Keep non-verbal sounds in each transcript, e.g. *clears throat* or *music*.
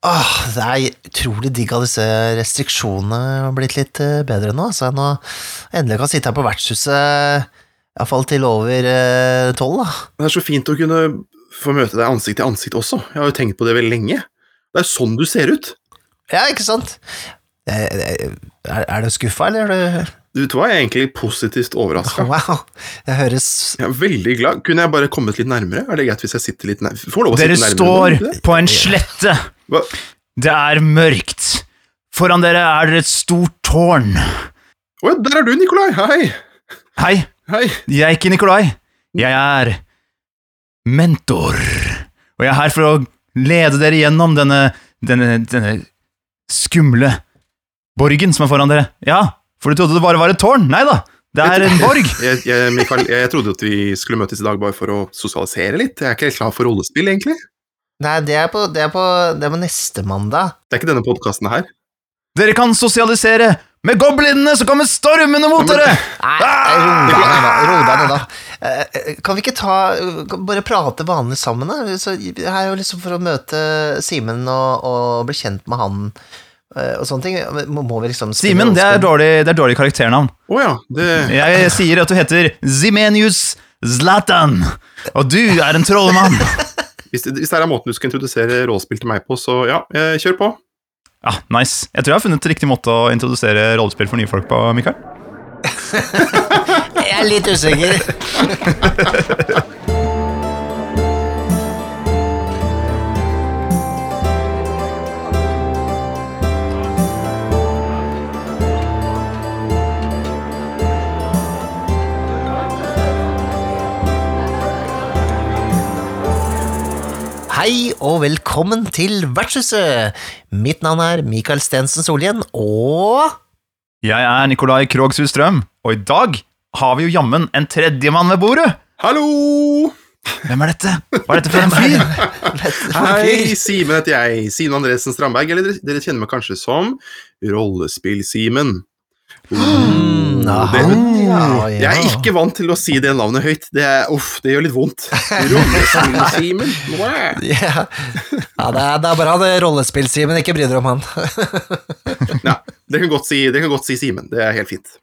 Åh, det er utrolig digg av disse restriksjonene har blitt litt eh, bedre nå. Så jeg nå endelig kan sitte her på vertshuset iallfall til over eh, tolv, da. Det er så fint å kunne få møte deg ansikt til ansikt også. Jeg har jo tenkt på det veldig lenge. Det er sånn du ser ut. Ja, ikke sant? Eh, Er, er du skuffa, eller er du Du vet hva, jeg er egentlig positivt overraska. *laughs* Wow, jeg høres Jeg er veldig glad. Kunne jeg bare kommet litt nærmere? Er det greit hvis jeg sitter litt nærmere? Får lov å Dere sitte nærmere står på en slette. Hva? Det er mørkt. Foran dere er det et stort tårn. Å ja, der er du, Nikolai! Hei! Hei, Hei! jeg er ikke Nikolai. Jeg er mentor. Og jeg er her for å lede dere gjennom denne, denne, denne skumle borgen som er foran dere. Ja, for du trodde det bare var et tårn. Nei da, det er en borg. *laughs* Jeg, jeg, Mikael, jeg trodde at vi skulle møtes i dag bare for å sosialisere litt. Jeg er ikke helt klar for rollespill, egentlig. Nei, det er på, det er på, det er på neste mandag. Det er ikke denne podkasten her. Dere kan sosialisere med goblinene som kommer stormende mot dere. Nei, ro deg ned, da. Ro deg ned, da. Eh, eh, Kan vi ikke ta bare prate vanlig sammen, da? Så her er jo liksom for å møte Simen og, og bli kjent med han eh, og sånne ting. Må, må vi liksom Simen, det er dårlig, det er dårlig karakternavn. Oh, ja, det Jeg sier at du heter Zimenius Zlatan, og du er en trollmann. *laughs* hvis, hvis det er måten du skal introdusere rollespill til meg på, så ja, eh, kjør på. Ja, nice. Jeg tror jeg har funnet riktig måte å introdusere rollespill for nye folk på, Mikael. *laughs* Jeg er litt usikker. *laughs* Hei og velkommen til Vertshuset! Mitt navn er Mikael Stensen Solhjell, og Jeg er Nikolai Krogsrud Strøm, og i dag har vi jo jammen en tredjemann ved bordet. Hallo! Hvem er dette? Hva er dette for en fyr? Hei, Simen heter jeg. Simen Andresen Strandberg, eller dere, dere kjenner meg kanskje som Rollespill-Simen. Mm, det- ja, Jeg er ikke vant til å si det navnet høyt. Det, er, uff, det gjør litt vondt. *laughs* Rollespill-Simen? Mwah. Ja, ja det, er, det er bra det rollespill-Simen, ikke bryr dere om han. *laughs* Ja, dere kan godt si, si Simen. Det er helt fint.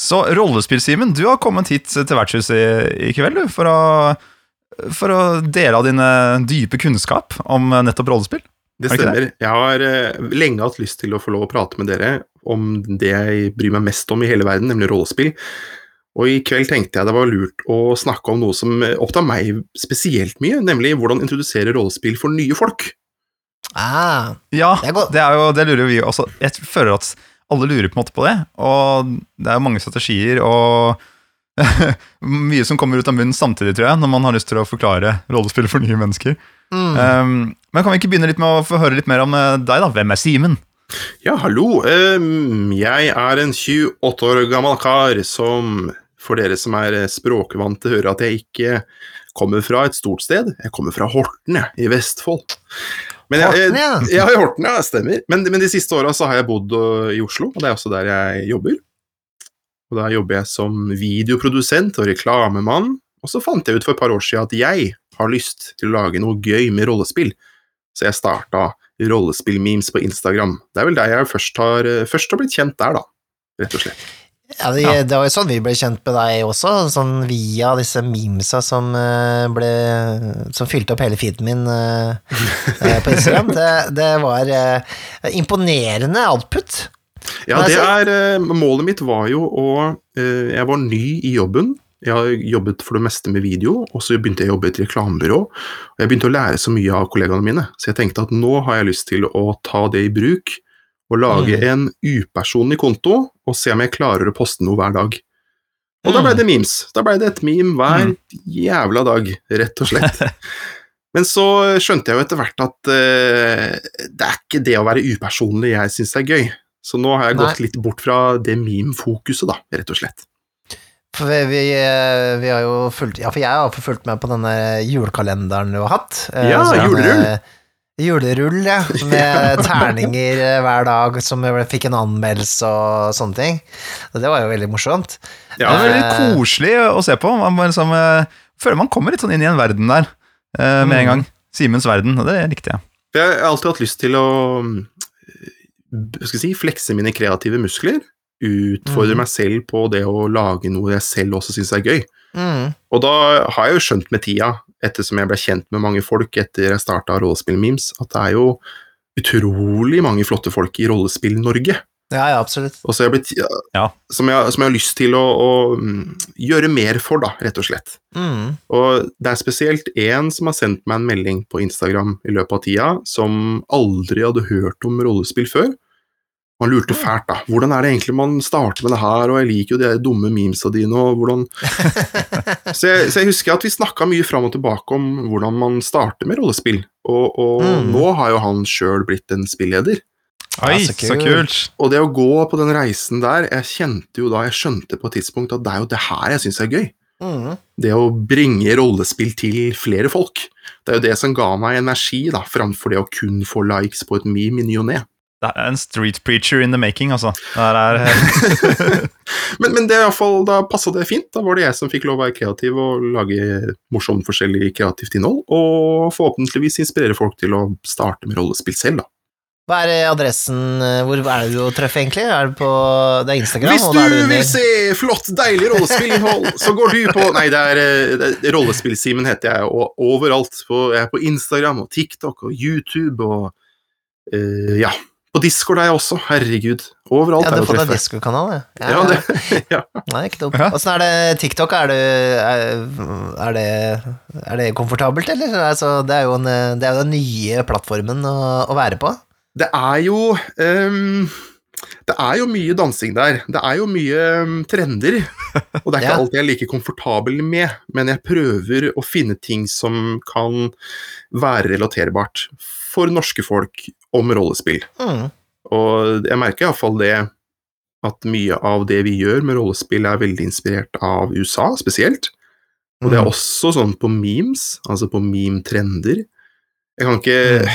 Så rollespill-Simen, du har kommet hit til vertshuset i, i kveld du, for å, for å dele av dine dype kunnskap om nettopp rollespill. Det det stemmer. Jeg har eh, lenge hatt lyst til å få lov å prate med dere om det jeg bryr meg mest om i hele verden, nemlig rollespill. Og i kveld tenkte jeg det var lurt å snakke om noe som opptar meg spesielt mye, nemlig hvordan introdusere rollespill for nye folk. Ah, Ja, Det er det jo det lurer vi også. Jeg føler at alle lurer på en måte på det, og det er jo mange strategier og *laughs* mye som kommer ut av munnen samtidig, tror jeg, når man har lyst til å forklare rollespill for nye mennesker. mm. Um, men kan vi ikke begynne litt med å få høre litt mer om eh, deg, da? Hvem er Simen? Ja, hallo. jeg er en 28 år gammel kar som, for dere som er eh, språkvante, hører at jeg ikke kommer fra et stort sted. Jeg kommer fra Horten, jeg, i Vestfold. Men jeg, Horten, ja. *laughs* Ja, i Horten, ja, stemmer. Men, men de siste åra har jeg bodd øh, i Oslo, og det er også der jeg jobber. Og da jobber jeg som videoprodusent og reklamemann. Og så fant jeg ut for et par år siden at jeg har lyst til å lage noe gøy med rollespill. Så jeg starta rollespill-memes på Instagram. Det er vel der jeg først har, øh, først har blitt kjent der, da. Rett og slett. Ja, det, det var jo sånn vi ble kjent med deg også, sånn via disse memesa som eh, ble Som fylte opp hele feeden min eh, eh, på Instagram. *laughs* Det, det var eh, imponerende output. Ja, det er eh, Målet mitt var jo å eh, Jeg var ny i jobben. Jeg har jobbet for det meste med video, og så begynte jeg å jobbe i et reklamebyrå. Og jeg begynte å lære så mye av kollegaene mine, så jeg tenkte at nå har jeg lyst til å ta det i bruk og lage Mm. en upersonlig konto og se om jeg klarer å poste noe hver dag. Og da ble Mm. det memes. Da ble det et meme hver jævla dag, rett og slett. *laughs* Men så skjønte jeg jo etter hvert at uh, det er ikke det å være upersonlig jeg syns er gøy. Så nå har jeg Nei. gått litt bort fra det meme-fokuset, da, rett og slett. For vi, vi, eh, vi har jo fulgt Ja, for jeg har fulgt med på denne julekalenderen du har hatt. eh, Ja, sånn, julerull. eh, Julerull, ja. Med *laughs* terninger hver dag som fikk en anmeldelse og sånne ting. Og det var jo veldig morsomt. Ja, Det Ja, er veldig koselig å se på. Man liksom, føler man kommer litt sånn inn i en verden der eh, med Mm. en gang. Simens verden, og det likte jeg. Jeg har alltid hatt lyst til å mm, skal si, flekse mine kreative muskler. Utfordre mm. meg selv på det å lage noe jeg selv også syns er gøy. Mm. Og da har jeg jo skjønt med tida, ettersom jeg ble kjent med mange folk etter jeg starta Rollespill-memes, at det er jo utrolig mange flotte folk i Rollespill-Norge. Ja, ja, absolutt. Og så jeg blitt, Ja. som, jeg, som jeg har lyst til å, å mm, gjøre mer for, da, rett og slett. Mm. Og det er spesielt én som har sendt meg en melding på Instagram i løpet av tida, som aldri hadde hørt om rollespill før. Han lurte fælt, da. Hvordan er det egentlig man starter med det her, og jeg liker jo de dumme memesa dine, og hvordan *laughs* så, jeg, så jeg husker at vi snakka mye fram og tilbake om hvordan man starter med rollespill, og, og Mm. nå har jo han sjøl blitt en spilleder. Oi, Ja, så så kult. kult. Og det å gå på den reisen der, jeg kjente jo da, jeg skjønte på et tidspunkt at det er jo det her jeg syns er gøy. Mm. Det å bringe rollespill til flere folk. Det er jo det som ga meg energi, da, framfor det å kun få likes på et meme i ny og ne. Det er en street preacher in the making, altså. Det er *laughs* Men, men det er i hvert fall, da passa det fint. Da var det jeg som fikk lov å være kreativ og lage morsomt forskjellig kreativt innhold, og forhåpentligvis inspirere folk til å starte med rollespill selv, da. Hva er adressen Hvor er det du treffer, egentlig? Er det på Det er Instagram? Hvis er du under- vil se flott, deilig rollespillinnhold, så går du på Nei, det er, eh, er Rollespill-Simen heter jeg, og overalt. På, jeg er på Instagram og TikTok og YouTube og uh, Ja. På Discord er jeg også. Herregud. Overalt Ja, er du fått deg. Discord-kanal, ja. *laughs* Ja, det, ja. Nei, ikke dumt. Ja. Åssen er det TikTok? Er, du, er, er, det, er det komfortabelt, eller? Altså, det, er jo en, det er jo den nye plattformen å, å være på. Det er jo um, Det er jo mye dansing der. Det er jo mye um, trender. Og det er *laughs* ikke Ja. alltid jeg er like komfortabel med, men jeg prøver å finne ting som kan være relaterbart for norske folk om rollespill. Mm. Og jeg merker iallfall det at mye av det vi gjør med rollespill, er veldig inspirert av USA, spesielt. Og det er Mm. også sånn på memes, altså på meme-trender. Jeg kan ikke,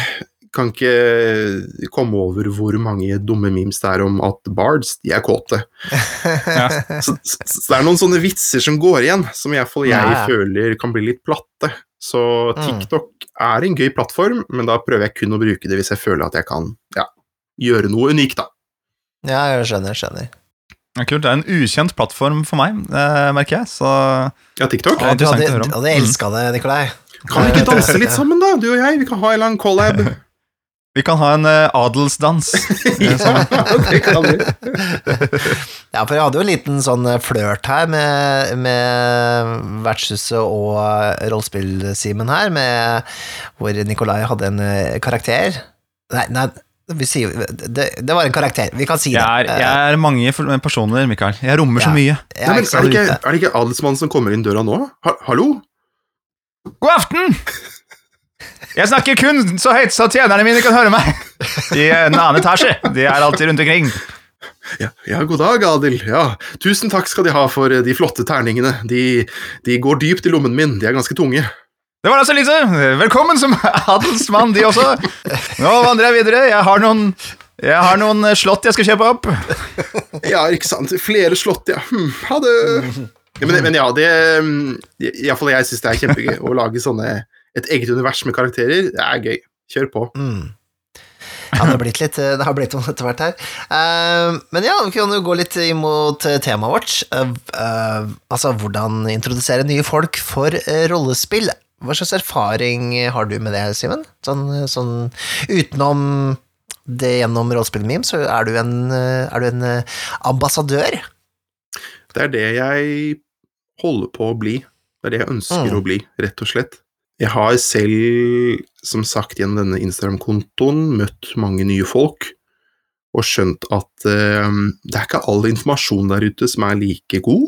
kan ikke komme over hvor mange dumme memes det er om at bards, de er kåte. *laughs* Så, så, så det er noen sånne vitser som går igjen, som iallfall jeg, jeg Ja. føler kan bli litt platte. Så Mm. TikTok er en gøy plattform, men da prøver jeg kun å bruke det hvis jeg føler at jeg kan ja, gjøre noe unikt, da. Ja, jeg skjønner, skjønner. Kult. Det er en ukjent plattform for meg, eh, merker jeg. Så Ja, TikTok. Ja, du interessant hadde, å høre om. hadde elska det, Nikolai. Kan vi ikke danse litt sammen, da, du og jeg? Vi kan ha en eller annen collab. *laughs* vi kan ha en uh, adelsdans. *laughs* ja, det kan vi. *laughs* Ja, for jeg hadde jo en liten sånn flørt her med, med Vertshuset og Rollespillsimen her, med, hvor Nikolai hadde en eh, karakter. Nei, nei vi sier, det, det var en karakter. Vi kan si Jeg det. er, jeg er mange personer, Mikael. Jeg rommer så mye. Nei, men er, det ikke, er det ikke adelsmannen som kommer inn døra nå? Ha, hallo? God aften! *laughs* Jeg snakker kun så høyt så tjenerne mine kan høre meg. I en annen etasje. De er alltid rundt omkring. Ja, ja, god dag, Adil. Ja, tusen takk skal de ha for eh, de flotte terningene. De, de går dypt i lommen min, de er ganske tunge. Det var altså Lise. Velkommen som adelsmann, de også. Nå vandrer jeg videre. Jeg har noen, jeg har noen slott jeg skal kjøpe opp. Ja, ikke sant. Flere slott, ja. Hm, ha det. Ja, men, men ja, det mm, Iallfall jeg syns det er kjempegøy å lage sånne et eget univers med karakterer. Det er gøy. Kjør på. Mm. Ja, det har blitt litt Det har blitt noe etter hvert her. Eh, men ja, vi kan jo gå litt imot eh, temaet vårt. Eh, eh, altså, hvordan introdusere nye folk for eh, rollespill. Hva slags erfaring har du med det, Simen? Sånn, sånn utenom det gjennom rollespill-meme, så er du en, eh, er du en eh, ambassadør. Det er det jeg holder på å bli. Det er det jeg ønsker Mm. å bli, rett og slett. Jeg har selv, som sagt, gjennom denne Instagram-kontoen møtt mange nye folk, og skjønt at eh, det er ikke all informasjon der ute som er like god.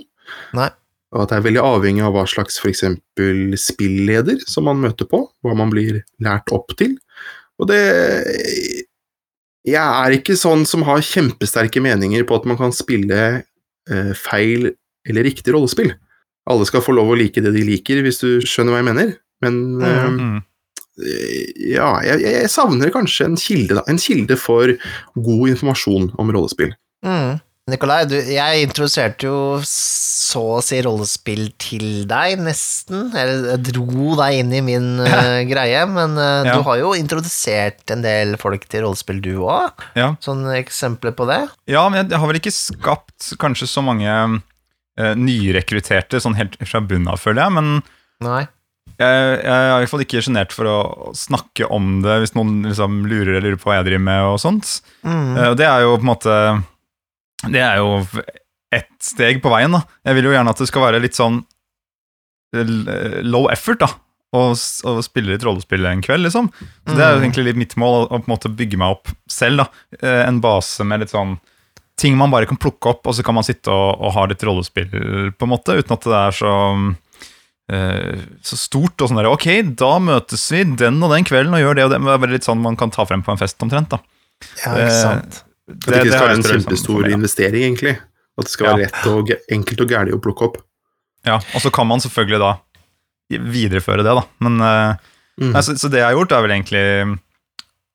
Nei. Og at det er veldig avhengig av hva slags f.eks. spilleder som man møter på, hva man blir lært opp til. Og det Jeg er ikke sånn som har kjempesterke meninger på at man kan spille eh, feil eller riktig rollespill. Alle skal få lov å like det de liker, hvis du skjønner hva jeg mener. Men mm. Mm. ja, jeg, jeg savner kanskje en kilde, da. En kilde for god informasjon om rollespill. Mm. Nikolai, du, jeg introduserte jo så å si rollespill til deg, nesten. Eller jeg dro deg inn i min uh, *laughs* greie, men uh, Ja. du har jo introdusert en del folk til rollespill, du òg. Ja. Sånne eksempler på det. Ja, men jeg har vel ikke skapt kanskje så mange uh, nyrekrutterte sånn helt fra bunnen av, føler jeg. Men Nei. Jeg, jeg er i hvert fall ikke sjenert for å snakke om det hvis noen liksom lurer eller lurer på hva jeg driver med og sånt. Mm. Eh, det er jo på en måte Det er jo ett steg på veien, da. Jeg vil jo gjerne at det skal være litt sånn eh, low effort, da. Og, og spille litt rollespill en kveld, liksom. Så det er jo Mm. egentlig litt mitt mål, å å på en måte bygge meg opp selv, da. Eh, En base med litt sånn ting man bare kan plukke opp, og så kan man sitte og, og ha litt rollespill, på en måte, uten at det er så så stort og sånn der, ok, da møtes vi den og den kvelden og gjør det og det. Det er bare litt sånn man kan ta frem på en fest omtrent, da. Ja, ikke Eh, sant. At det ikke skal har være en kjempestor investering, egentlig. At det skal Ja. være lett og enkelt og gærlig å plukke opp. Ja, og så kan man selvfølgelig da videreføre det, da. Men eh, Mm. nei, så, så det jeg har gjort, er vel egentlig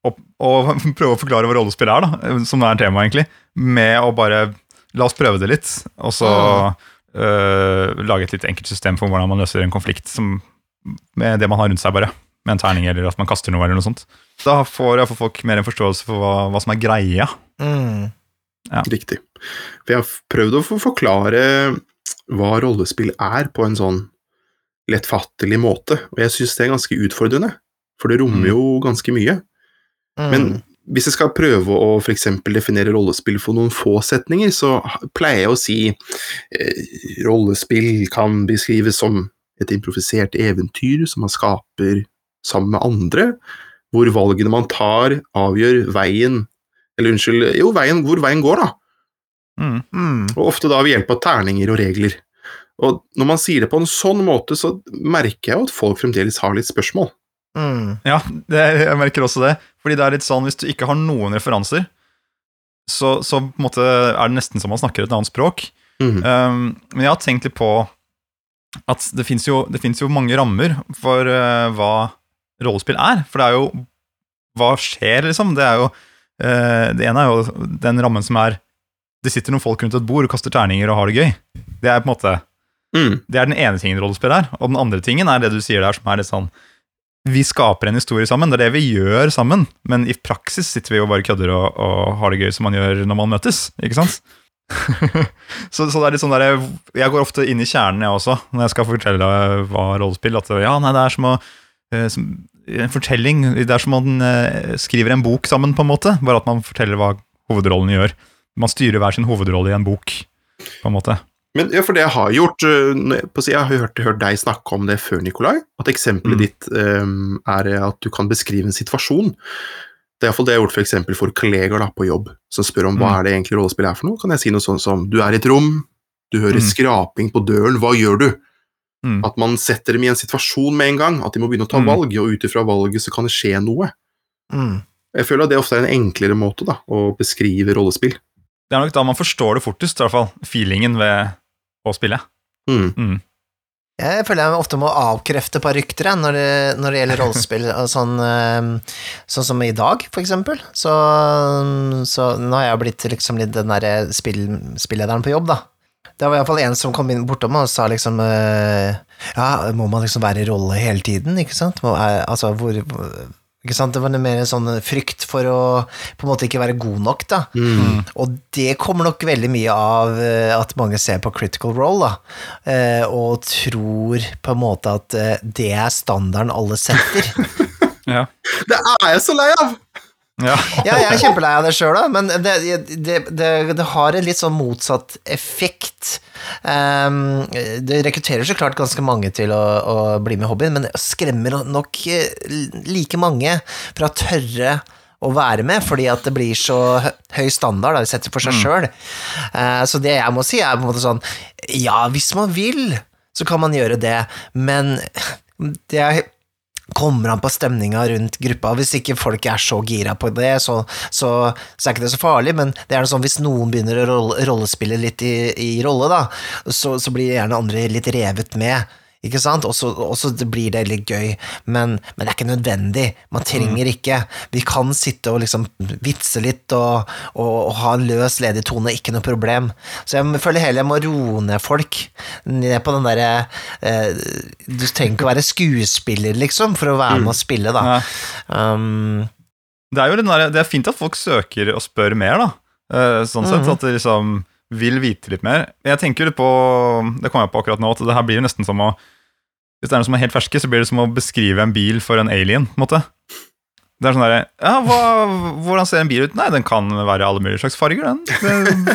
å, å *laughs* prøve å forklare hva rollespill er, da, som er temaet, egentlig. Med å bare La oss prøve det litt, og så eh, lage et litt enkelt system for hvordan man løser en konflikt som, med det man har rundt seg, bare. Med en terning, eller at man kaster noe, eller noe sånt. Da får iallfall folk mer en forståelse for hva, hva som er greia. Mm. Riktig. For jeg har prøvd å forklare hva rollespill er på en sånn lettfattelig måte, og jeg syns det er ganske utfordrende. For det rommer Mm. jo ganske mye. Mm. Men hvis jeg skal prøve å for eksempel definere rollespill for noen få setninger, så pleier jeg å si eh, rollespill kan beskrives som et improvisert eventyr som man skaper sammen med andre, hvor valgene man tar, avgjør veien Eller unnskyld, jo, veien, hvor veien går, da. Mm. Mm. Og ofte da ved hjelp av terninger og regler. Og når man sier det på en sånn måte, så merker jeg jo at folk fremdeles har litt spørsmål. Mm. Ja, det, jeg merker også det. Fordi det er litt sånn, hvis du ikke har noen referanser, så, så på en måte er det nesten som man snakker et annet språk. Mhm. Um, men jeg har tenkt litt på at det fins jo, jo mange rammer for uh, hva rollespill er. For det er jo Hva skjer, liksom? Det er jo uh, Det ene er jo den rammen som er Det sitter noen folk rundt et bord og kaster terninger og har det gøy. Det er på en måte Mm. det er den ene tingen rollespill er. Og den andre tingen er det du sier der, som er litt sånn Vi skaper en historie sammen, det er det vi gjør sammen. Men i praksis sitter vi og bare kødder og, og har det gøy som man gjør når man møtes. Ikke sant? *laughs* så, så det er litt sånn der, Jeg går ofte inn i kjernen, jeg også, når jeg skal fortelle hva rollespill At ja, nei, det er som å eh, som, En fortelling. Det er som om man eh, skriver en bok sammen, på en måte. Bare at man forteller hva hovedrollen gjør. Man styrer hver sin hovedrolle i en bok, på en måte. Men ja, for det jeg har gjort øh, jeg- har hørt, hørt deg snakke om det før, Nikolai. At eksempelet Mm. ditt um, er at du kan beskrive en situasjon. Det er iallfall det jeg har gjort for for kollegaer da, på jobb, som spør om hva Mm. er det egentlig rollespill er for noe. Kan jeg si noe sånn som du er i et rom, du hører Mm. skraping på døren, hva gjør du? Mm. At man setter dem i en situasjon med en gang, at de må begynne å ta Mm. valg, og ut ifra valget så kan det skje noe. Mm. Jeg føler at det ofte er en enklere måte da, å beskrive rollespill. Det er nok da man forstår det fortest, i hvert fall. Feelingen ved å spille. Mm. Jeg føler jeg ofte må avkrefte et par rykter når det, når det gjelder rollespill. *laughs* Sånn, eh, sånn som i dag, for eksempel. Så, så nå har jeg blitt liksom litt den derre spill, spillederen på jobb, da. Det var iallfall en som kom inn bortom og sa liksom eh, Ja, må man liksom være i rolle hele tiden, ikke sant? Må, altså, hvor ikke sant? Det var mer mer sånn frykt for å på en måte ikke være god nok, da. Mm. Og det kommer nok veldig mye av eh, at mange ser på critical role, da, eh, og tror på en måte at eh, det er standarden alle setter. *laughs* Ja. Det er jeg så lei av! Ja. Ja, jeg er kjempelei av det sjøl, men det, det, det, det har en litt sånn motsatt effekt. Um, det rekrutterer så klart ganske mange til å, å bli med i hobbyen, men det skremmer nok eh, like mange fra tørre å være med, fordi at det blir så høy standard da, de setter for seg sjøl. så det jeg må si, er på en måte sånn Ja, hvis man vil, så kan man gjøre det, men det er kommer an på stemninga rundt gruppa. Hvis ikke folk er så gira på det, så, så, så er ikke det så farlig, men det er noe sånn hvis noen begynner å rollespille litt i, i rolle, da, så, så blir gjerne andre litt revet med Ikke sant? Og så blir det litt gøy, men, men det er ikke nødvendig. Man trenger ikke. Vi kan sitte og liksom vitse litt og, og, og ha en løs, ledig tone, ikke noe problem. Så jeg føler heller jeg må roe ned folk ned på den derre eh, Du trenger ikke å være skuespiller, liksom, for å være med og spille, da. Um, Det er jo der, det er fint at folk søker og spør mer, da. Eh, Sånn sett Mhm. at de liksom vil vite litt mer. Jeg tenker litt på Det kom jeg på akkurat nå, at det her blir jo nesten som å Hvis det er noen som er helt ferske, så blir det som å beskrive en bil for en alien, på en måte. Det er sånn derre Ja, hva, hvordan ser en bil ut? Nei, den kan være alle mulige slags farger, den.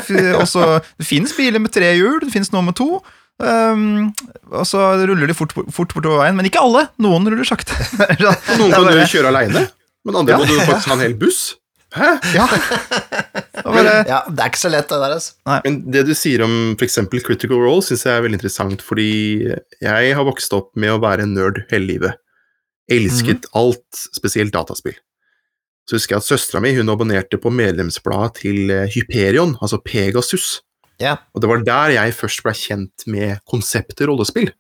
Det, også, det finnes biler med tre hjul, det finnes noen med to. Um, og så ruller de fort, fort bortover veien, men ikke alle. Noen ruller sakte. *laughs* Noen kan du kjøre aleine, men andre Ja. må du faktisk ha en hel buss. Hæ? Ja. *laughs* Det bare, ja, det er ikke så lett, det der, altså. Men det du sier om f.eks. critical role, syns jeg er veldig interessant, fordi jeg har vokst opp med å være en nerd hele livet. Elsket alt, spesielt dataspill. Så husker jeg at søstera mi hun abonnerte på medlemsbladet til eh, Hyperion, altså Pegasus. Yeah. Og det var der jeg først ble kjent med konseptet rollespill.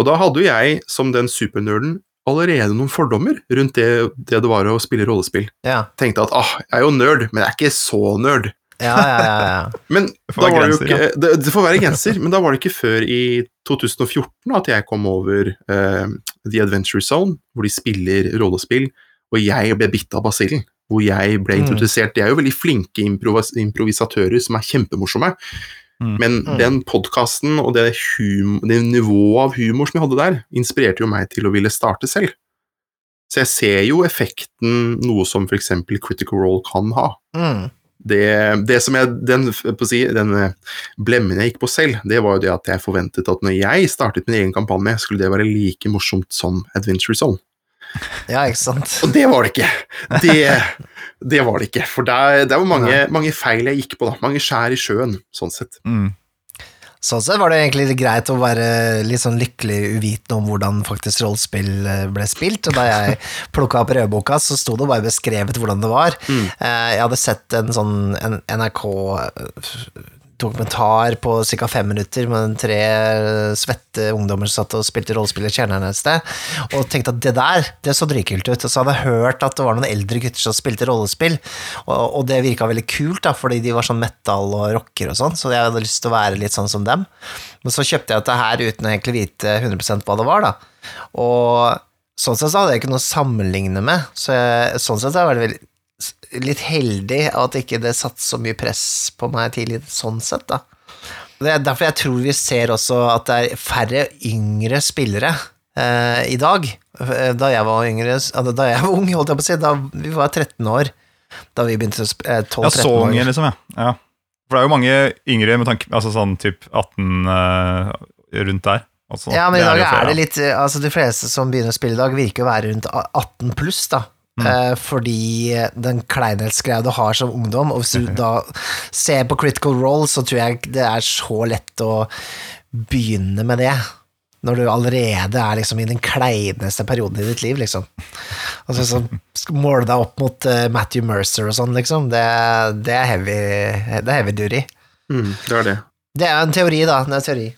Og da hadde jo jeg, som den supernerden, allerede noen fordommer rundt det det, det var å spille rollespill. Ja, Tenkte at ah, jeg er jo nerd, men jeg er ikke så nerd. ja, ja. ja, ja. *laughs* Men får da være var det jo grenser, ikke det, det får være grenser, men da var det ikke før i 2014 at jeg kom over uh, The Adventure Zone, hvor de spiller rollespill, og jeg ble bitt av basillen. Hvor jeg ble Mm. introdusert. De er jo veldig flinke improvis improvisatører som er kjempemorsomme. Mm. Men Mm. den podkasten og det, hum det nivået av humor som jeg hadde der, inspirerte jo meg til å ville starte selv. Så jeg ser jo effekten noe som f.eks. Critical Role kan ha Mm. det, det som jeg, den, på å si, den eh, blemmen jeg gikk på selv, det var jo det at jeg forventet at når jeg startet min egen kampanje, skulle det være like morsomt som Adventure Zone. ja, ikke sant. Og det var det ikke! Det, det var det ikke. For det, det var mange, mange feil jeg gikk på, da. Mange skjær i sjøen, sånn sett. mm. Sånn sett var det egentlig greit å være litt sånn lykkelig uvitende om hvordan faktisk rollespill eh, ble spilt. Og da jeg *laughs* plukka opp rødboka, så sto det bare beskrevet hvordan det var. Mm. Eh, Jeg hadde sett en sånn en NRK-dokumentar på ca. fem minutter med tre svette ungdommer som satt og spilte rollespill i kjelleren et sted, og tenkte at det der, det så dritkult ut. Og så hadde jeg hørt at det var noen eldre gutter som spilte rollespill, og, og det virka veldig kult, da, fordi de var sånn metal og rocker og sånn, så jeg hadde lyst til å være litt sånn som dem. Men så kjøpte jeg dette her uten å egentlig vite 100% hva det var, da. Og sånn sett så hadde jeg ikke noe å sammenligne med, så jeg, sånn sett så er jeg veldig litt heldig at ikke det satt så mye press på meg tidlig, sånn sett, da. Det er derfor jeg tror vi ser også at det er færre yngre spillere eh, i dag. Eh, Da jeg var yngre, da jeg var *laughs* ung, holdt jeg på å si, da vi var 13 år, da vi begynte å spille Ja, 12-13 så år. unge, liksom, ja. ja. For det er jo mange yngre med tanke Altså sånn typ 18 eh, rundt der. Altså, Ja, men i dag er det litt eh, Altså, de fleste som begynner å spille i dag, virker å være rundt 18 pluss, da. Mm. Eh, fordi den kleinhetsgreia du har som ungdom, og hvis du *laughs* da ser på Critical Role, så tror jeg det er så lett å begynne med det. Når du allerede er liksom i den kleineste perioden i ditt liv, liksom. Altså, så måle deg opp mot eh, Matthew Mercer og sånn, liksom. Det, det er heavy Det er heavy duty. Mm, det er det. Det er en teori, da. Det er en teori.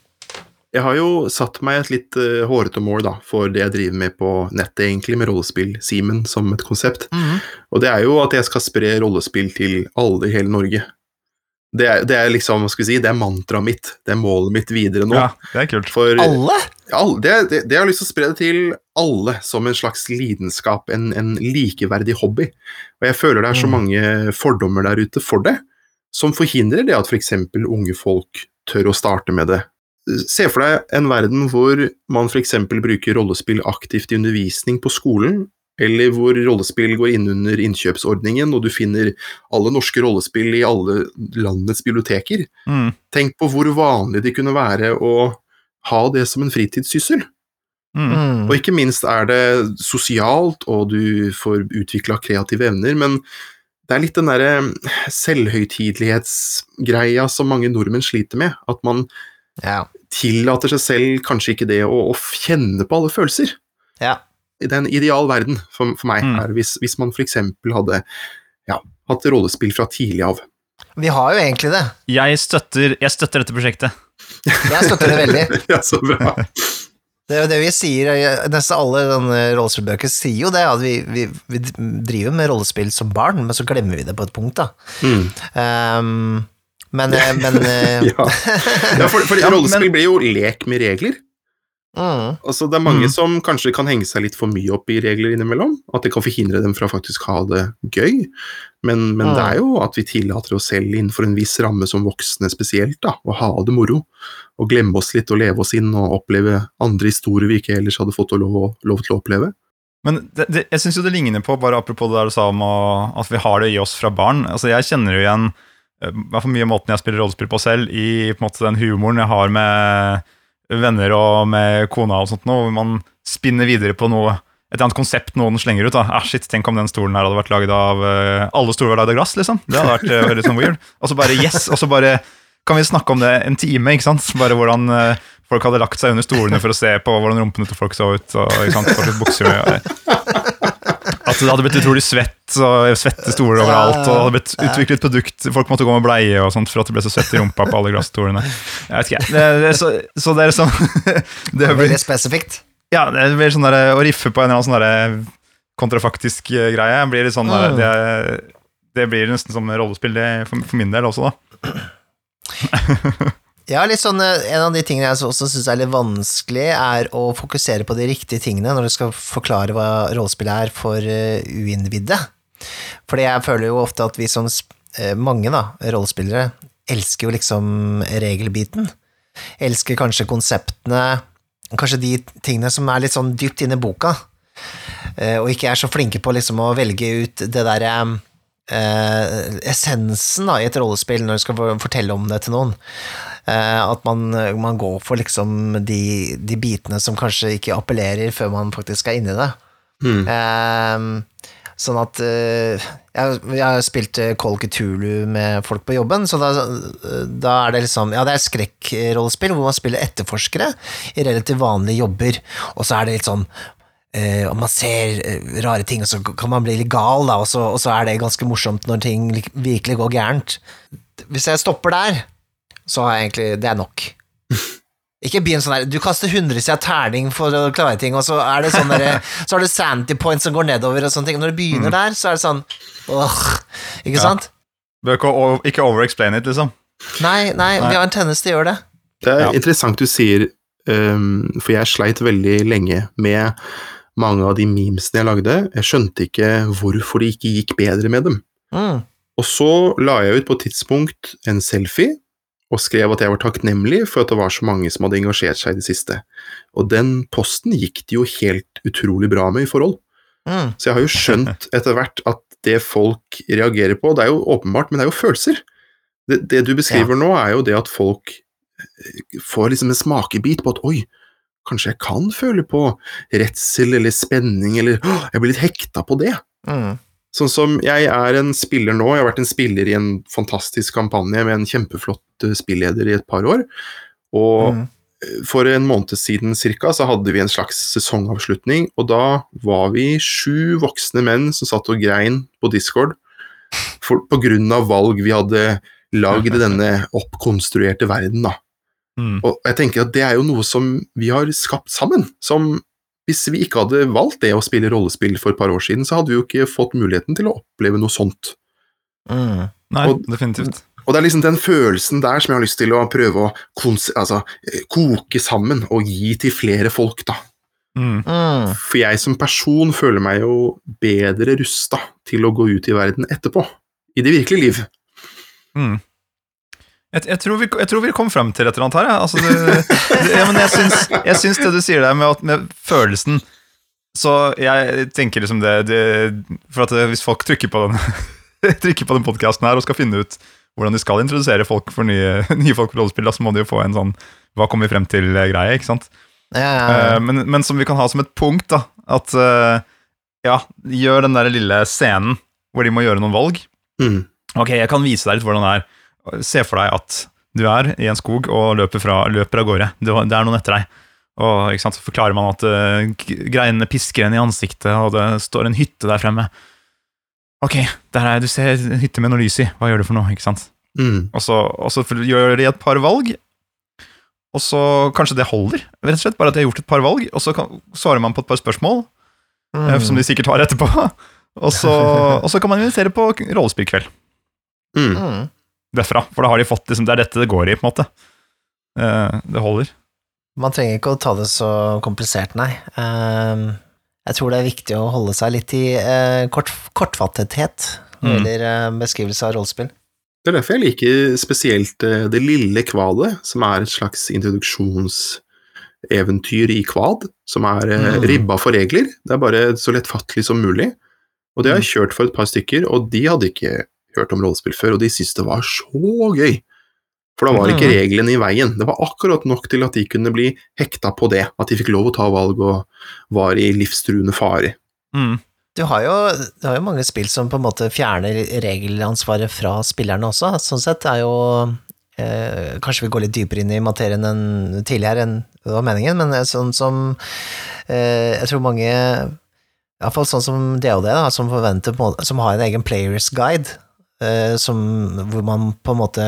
Jeg har jo satt meg et litt uh, hårete mål da, for det jeg driver med på nettet, egentlig, med rollespill Simen som et konsept. Mhm. Og det er jo at jeg skal spre rollespill til alle i hele Norge. Det er, det er liksom, skal vi si, det er mantraet mitt. Det er målet mitt videre nå. Ja, det er kult. For Alle? Ja, det, det, det jeg har lyst til å spre det til alle som en slags lidenskap, en, en likeverdig hobby. Og jeg føler det er så Mm. mange fordommer der ute for det, som forhindrer det at f.eks. unge folk tør å starte med det. Se for deg en verden hvor man f.eks. bruker rollespill aktivt i undervisning på skolen, eller hvor rollespill går inn under innkjøpsordningen, og du finner alle norske rollespill i alle landets biblioteker. Mm. Tenk på hvor vanlig det kunne være å ha det som en fritidssyssel. Mm. Mm. Og ikke minst er det sosialt, og du får utvikla kreative evner, men det er litt den derre selvhøytidelighetsgreia som mange nordmenn sliter med. At man Ja. tillater seg selv kanskje ikke det å, å kjenne på alle følelser. ja. Det er en ideal verden for, for meg, Mm. her, hvis, hvis man f.eks. hadde ja, hatt rollespill fra tidlig av. Vi har jo egentlig det. Jeg, støtter, jeg støtter dette prosjektet. Jeg støtter det veldig. *laughs* ja, så bra. Det er jo det vi sier, nesten alle rollespillbøker sier jo det, at vi, vi, vi driver med rollespill som barn, men så glemmer vi det på et punkt, da. Mm. Um, men, eh, *laughs* men eh, Ja, ja for, for *laughs* Ja, men- rollespill blir jo lek med regler. mm, Altså, det er mange Mm. som kanskje kan henge seg litt for mye opp i regler innimellom. At det kan forhindre dem fra faktisk ha det gøy. Men, men Mm. det er jo at vi tillater oss selv innenfor en viss ramme som voksne spesielt, da, å ha det moro. Og glemme oss litt og leve oss inn og oppleve andre historier vi ikke ellers hadde fått lov, lov til å oppleve. Men det, det, jeg syns jo det ligner på, bare apropos det der du sa om å, at vi har det i oss fra barn. Altså Jeg kjenner jo igjen hvert fall mye av måten jeg spiller rollespill på selv, i på en måte den humoren jeg har med venner og med kona og sånt noe, hvor man spinner videre på noe et annet konsept noen slenger ut. da. Ah, shit, Tenk om den stolen her hadde vært laget av eh, Alle stoler var laget av glass, liksom. Det hadde vært uh, veldig sånn weird. Og så bare yes, og så bare kan vi snakke om det en time, ikke sant. Bare hvordan eh, folk hadde lagt seg under stolene for å se på hvordan rumpene til folk så ut. og ikke sant, bukser med, At det hadde blitt utrolig svett og svettestoler overalt. Og det hadde blitt utviklet produkt Folk måtte gå med bleie og sånt for at det ble så svett i rumpa på alle glasstolene. Jeg vet ikke, det, det, så, så det er sånn *laughs* Det blir veldig spesifikt. ja, det blir sånn der, å riffe på en eller annen sånn der kontrafaktisk eh, greie. Blir litt sånn der, Mm. det, det blir nesten som rollespill det, for, for min del også, da. *clears throat* Ja, sånn, eh, En av de tingene jeg også syns er litt vanskelig, er å fokusere på de riktige tingene når du skal forklare hva rollespill er for uh, uinnvidde. Fordi jeg føler jo ofte at vi som eh, mange da, rollespillere elsker jo liksom regelbiten. Elsker kanskje konseptene, kanskje de tingene som er litt sånn dypt inne i boka, eh, og ikke er så flinke på liksom å velge ut det derre eh, essensen da, i et rollespill når du skal fortelle om det til noen. Eh, at man, man går for liksom de, de bitene som kanskje ikke appellerer før man faktisk er inni det. Mm. Eh, sånn at eh, jeg, jeg har spilt eh, Call Cthulhu med folk på jobben, så da, da er det liksom Ja, det er skrekkrollespill hvor man spiller etterforskere i relativt vanlige jobber, og så er det litt sånn Uh, og man ser rare ting, og så kan man bli litt gal, da, og så, og så er det ganske morsomt når ting virkelig går gærent. Hvis jeg stopper der, så har jeg egentlig Det er nok. *laughs* Ikke begynn sånn der Du kaster hundrevis av terning for å klare ting, og så er det sånn derre *laughs* Så har du sanity points som går nedover og sånne ting. Når du begynner der, så er det sånn åh, Ikke Ja. sant? Bør ikke overexplain it, liksom. Nei, nei, Nei. vi har en tennis til å gjøre det. Det er Ja. interessant du sier, um, for jeg sleit veldig lenge med mange av de memesene jeg lagde. Jeg skjønte ikke hvorfor det ikke gikk bedre med dem. Mm. Og så la jeg ut på et tidspunkt en selfie, og skrev at jeg var takknemlig for at det var så mange som hadde engasjert seg i det siste. Og den posten gikk det jo helt utrolig bra med i forhold. Mm. Så jeg har jo skjønt *laughs* etter hvert at det folk reagerer på, det er jo åpenbart, men det er jo følelser. Det, det du beskriver nå, er jo det at folk eh, får liksom en smakebit på at oi, kanskje jeg kan føle på redsel eller spenning, eller «Åh, jeg blir litt hekta på det. Mm. Sånn som jeg er en spiller nå, jeg har vært en spiller i en fantastisk kampanje med en kjempeflott eh, spilleder i et par år, og Mm. for en måned siden cirka så hadde vi en slags sesongavslutning, og da var vi sju voksne menn som satt og grein på Discord for, på grunn av valg vi hadde lagd i denne oppkonstruerte verden, da. Mm. Og jeg tenker at det er jo noe som vi har skapt sammen, som hvis vi ikke hadde valgt det å spille rollespill for et par år siden, så hadde vi jo ikke fått muligheten til å oppleve noe sånt. Mm. Nei, Og- definitivt. Og det er liksom den følelsen der som jeg har lyst til å prøve å kons altså, eh, koke sammen og gi til flere folk, da. Mm. Mm. For jeg som person føler meg jo bedre rusta til å gå ut i verden etterpå. I det virkelige liv. Mm. Jeg, jeg, tror vi, jeg tror vi kom frem til et eller annet her. Ja. Altså, det, det, ja, men jeg syns, jeg syns det du sier der med, med følelsen Så jeg tenker liksom det, det For at hvis folk trykker på den *laughs* Trykker på den podkasten her og skal finne ut hvordan de skal introdusere folk for nye, *laughs* nye folk for rollespill, så må de jo få en sånn Hva kommer vi frem til-greie, ikke sant? Ja, ja, Eh, men, men som vi kan ha som et punkt, da. At eh, ja, gjør den der lille scenen hvor de må gjøre noen valg. Mm. Ok, jeg kan vise deg litt hvordan det er. Se for deg at du er i en skog og løper, fra, løper av gårde. Du, det er noen etter deg. Og ikke sant, Så forklarer man at uh, greinene pisker en i ansiktet, og det står en hytte der fremme. Ok, der er, du ser en hytte med noe lys i. Hva gjør du for noe? ikke sant? Mm. Og så, og så gjør de et par valg, og så kanskje det holder, rett og slett. Bare at de har gjort et par valg, og så kan, svarer man på et par spørsmål, mm. som de sikkert har etterpå. *laughs* Og så, *laughs* og så kan man invitere på rollespillkveld Mm. Mm. derfra. For da har de fått liksom, Det er dette det går i, på en måte. Eh, det holder. Man trenger ikke å ta det så komplisert, nei. Ehm, jeg tror det er viktig å holde seg litt i eh, kort, kortfattethet når det Mm. gjelder eh, beskrivelse av rollespill. Det er derfor jeg liker spesielt eh, Det lille kvalet, som er et slags introduksjonseventyr i kvad, som er eh, Mm. ribba for regler. Det er bare så lettfattelig som mulig. Og det har jeg kjørt for et par stykker, og de hadde ikke hørt om rollespill før, og de syntes det var så gøy. For da var ikke Mhm. reglene i veien. Det var akkurat nok til at de kunne bli hekta på det, at de fikk lov å ta valg og var i livstruende fare. Mm. Du har, jo, du har jo mange spill som på en måte fjerner regelansvaret fra spillerne også. Sånn sett er jo eh, Kanskje vi går litt dypere inn i materien enn tidligere enn det var meningen, men er sånn som eh, Jeg tror mange Iallfall sånn som DOD, da, som forventer på Som har en egen players guide, eh, som, hvor man på en måte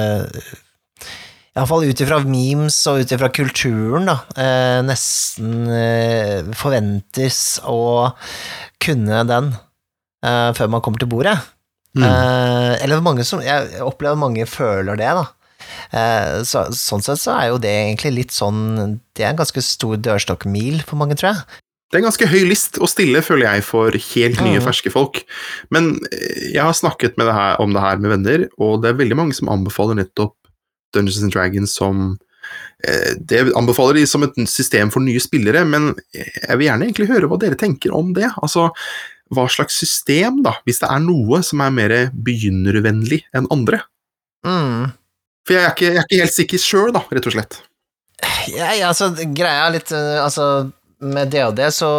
Iallfall ut ifra memes og ut ifra kulturen, da, eh, nesten eh, forventes å kunne den eh, før man kommer til bordet. Mm. Eh, eller mange som Jeg opplever mange føler det, da. Eh, så, sånn sett så er jo det egentlig litt sånn Det er en ganske stor dørstokkmil for mange, tror jeg. Det er en ganske høy list å stille, føler jeg, for helt nye, mm. ferske folk. Men eh, jeg har snakket med det her, om det her med venner, og det er veldig mange som anbefaler nettopp Dungeons and Dragons som eh, Det anbefaler de som et system for nye spillere, men jeg vil gjerne egentlig høre hva dere tenker om det. Altså, hva slags system, da, hvis det er noe som er mer begynnervennlig enn andre? Mm. For jeg er ikke, jeg er ikke helt sikker sjøl, da, rett og slett. Ja, ja, altså, greia er litt eh, Altså, med DOD så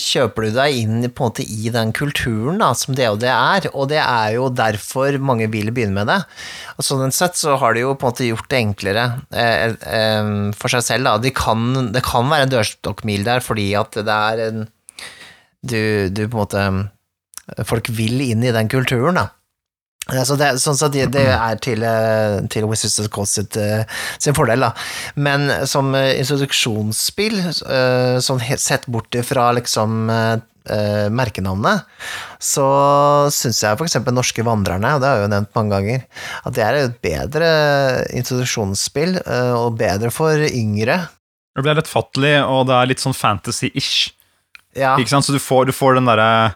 kjøper du deg inn på en måte i den kulturen da, som DOD er, og det er jo derfor mange vil begynne med det. Og sånn sett så har de jo på en måte gjort det enklere eh, eh, for seg selv, da. De kan, det kan være en dørstokkmil der fordi at det er en du, du på en måte Folk vil inn i den kulturen, da. Så det, sånn sett, det, det er til, eh, til Wizards of Coast sitt, eh, sin fordel, da. Men som eh, introduksjonsspill, sånn sett bort fra liksom merkenavnet, så syns jeg eksempel Norske Vandrerne, og det har jeg jo nevnt mange ganger, at det er et bedre introduksjonsspill, og bedre for yngre. Det blir lettfattelig, og det er litt sånn fantasy-ish. Ja, Ikke sant? Så du får, du får den derre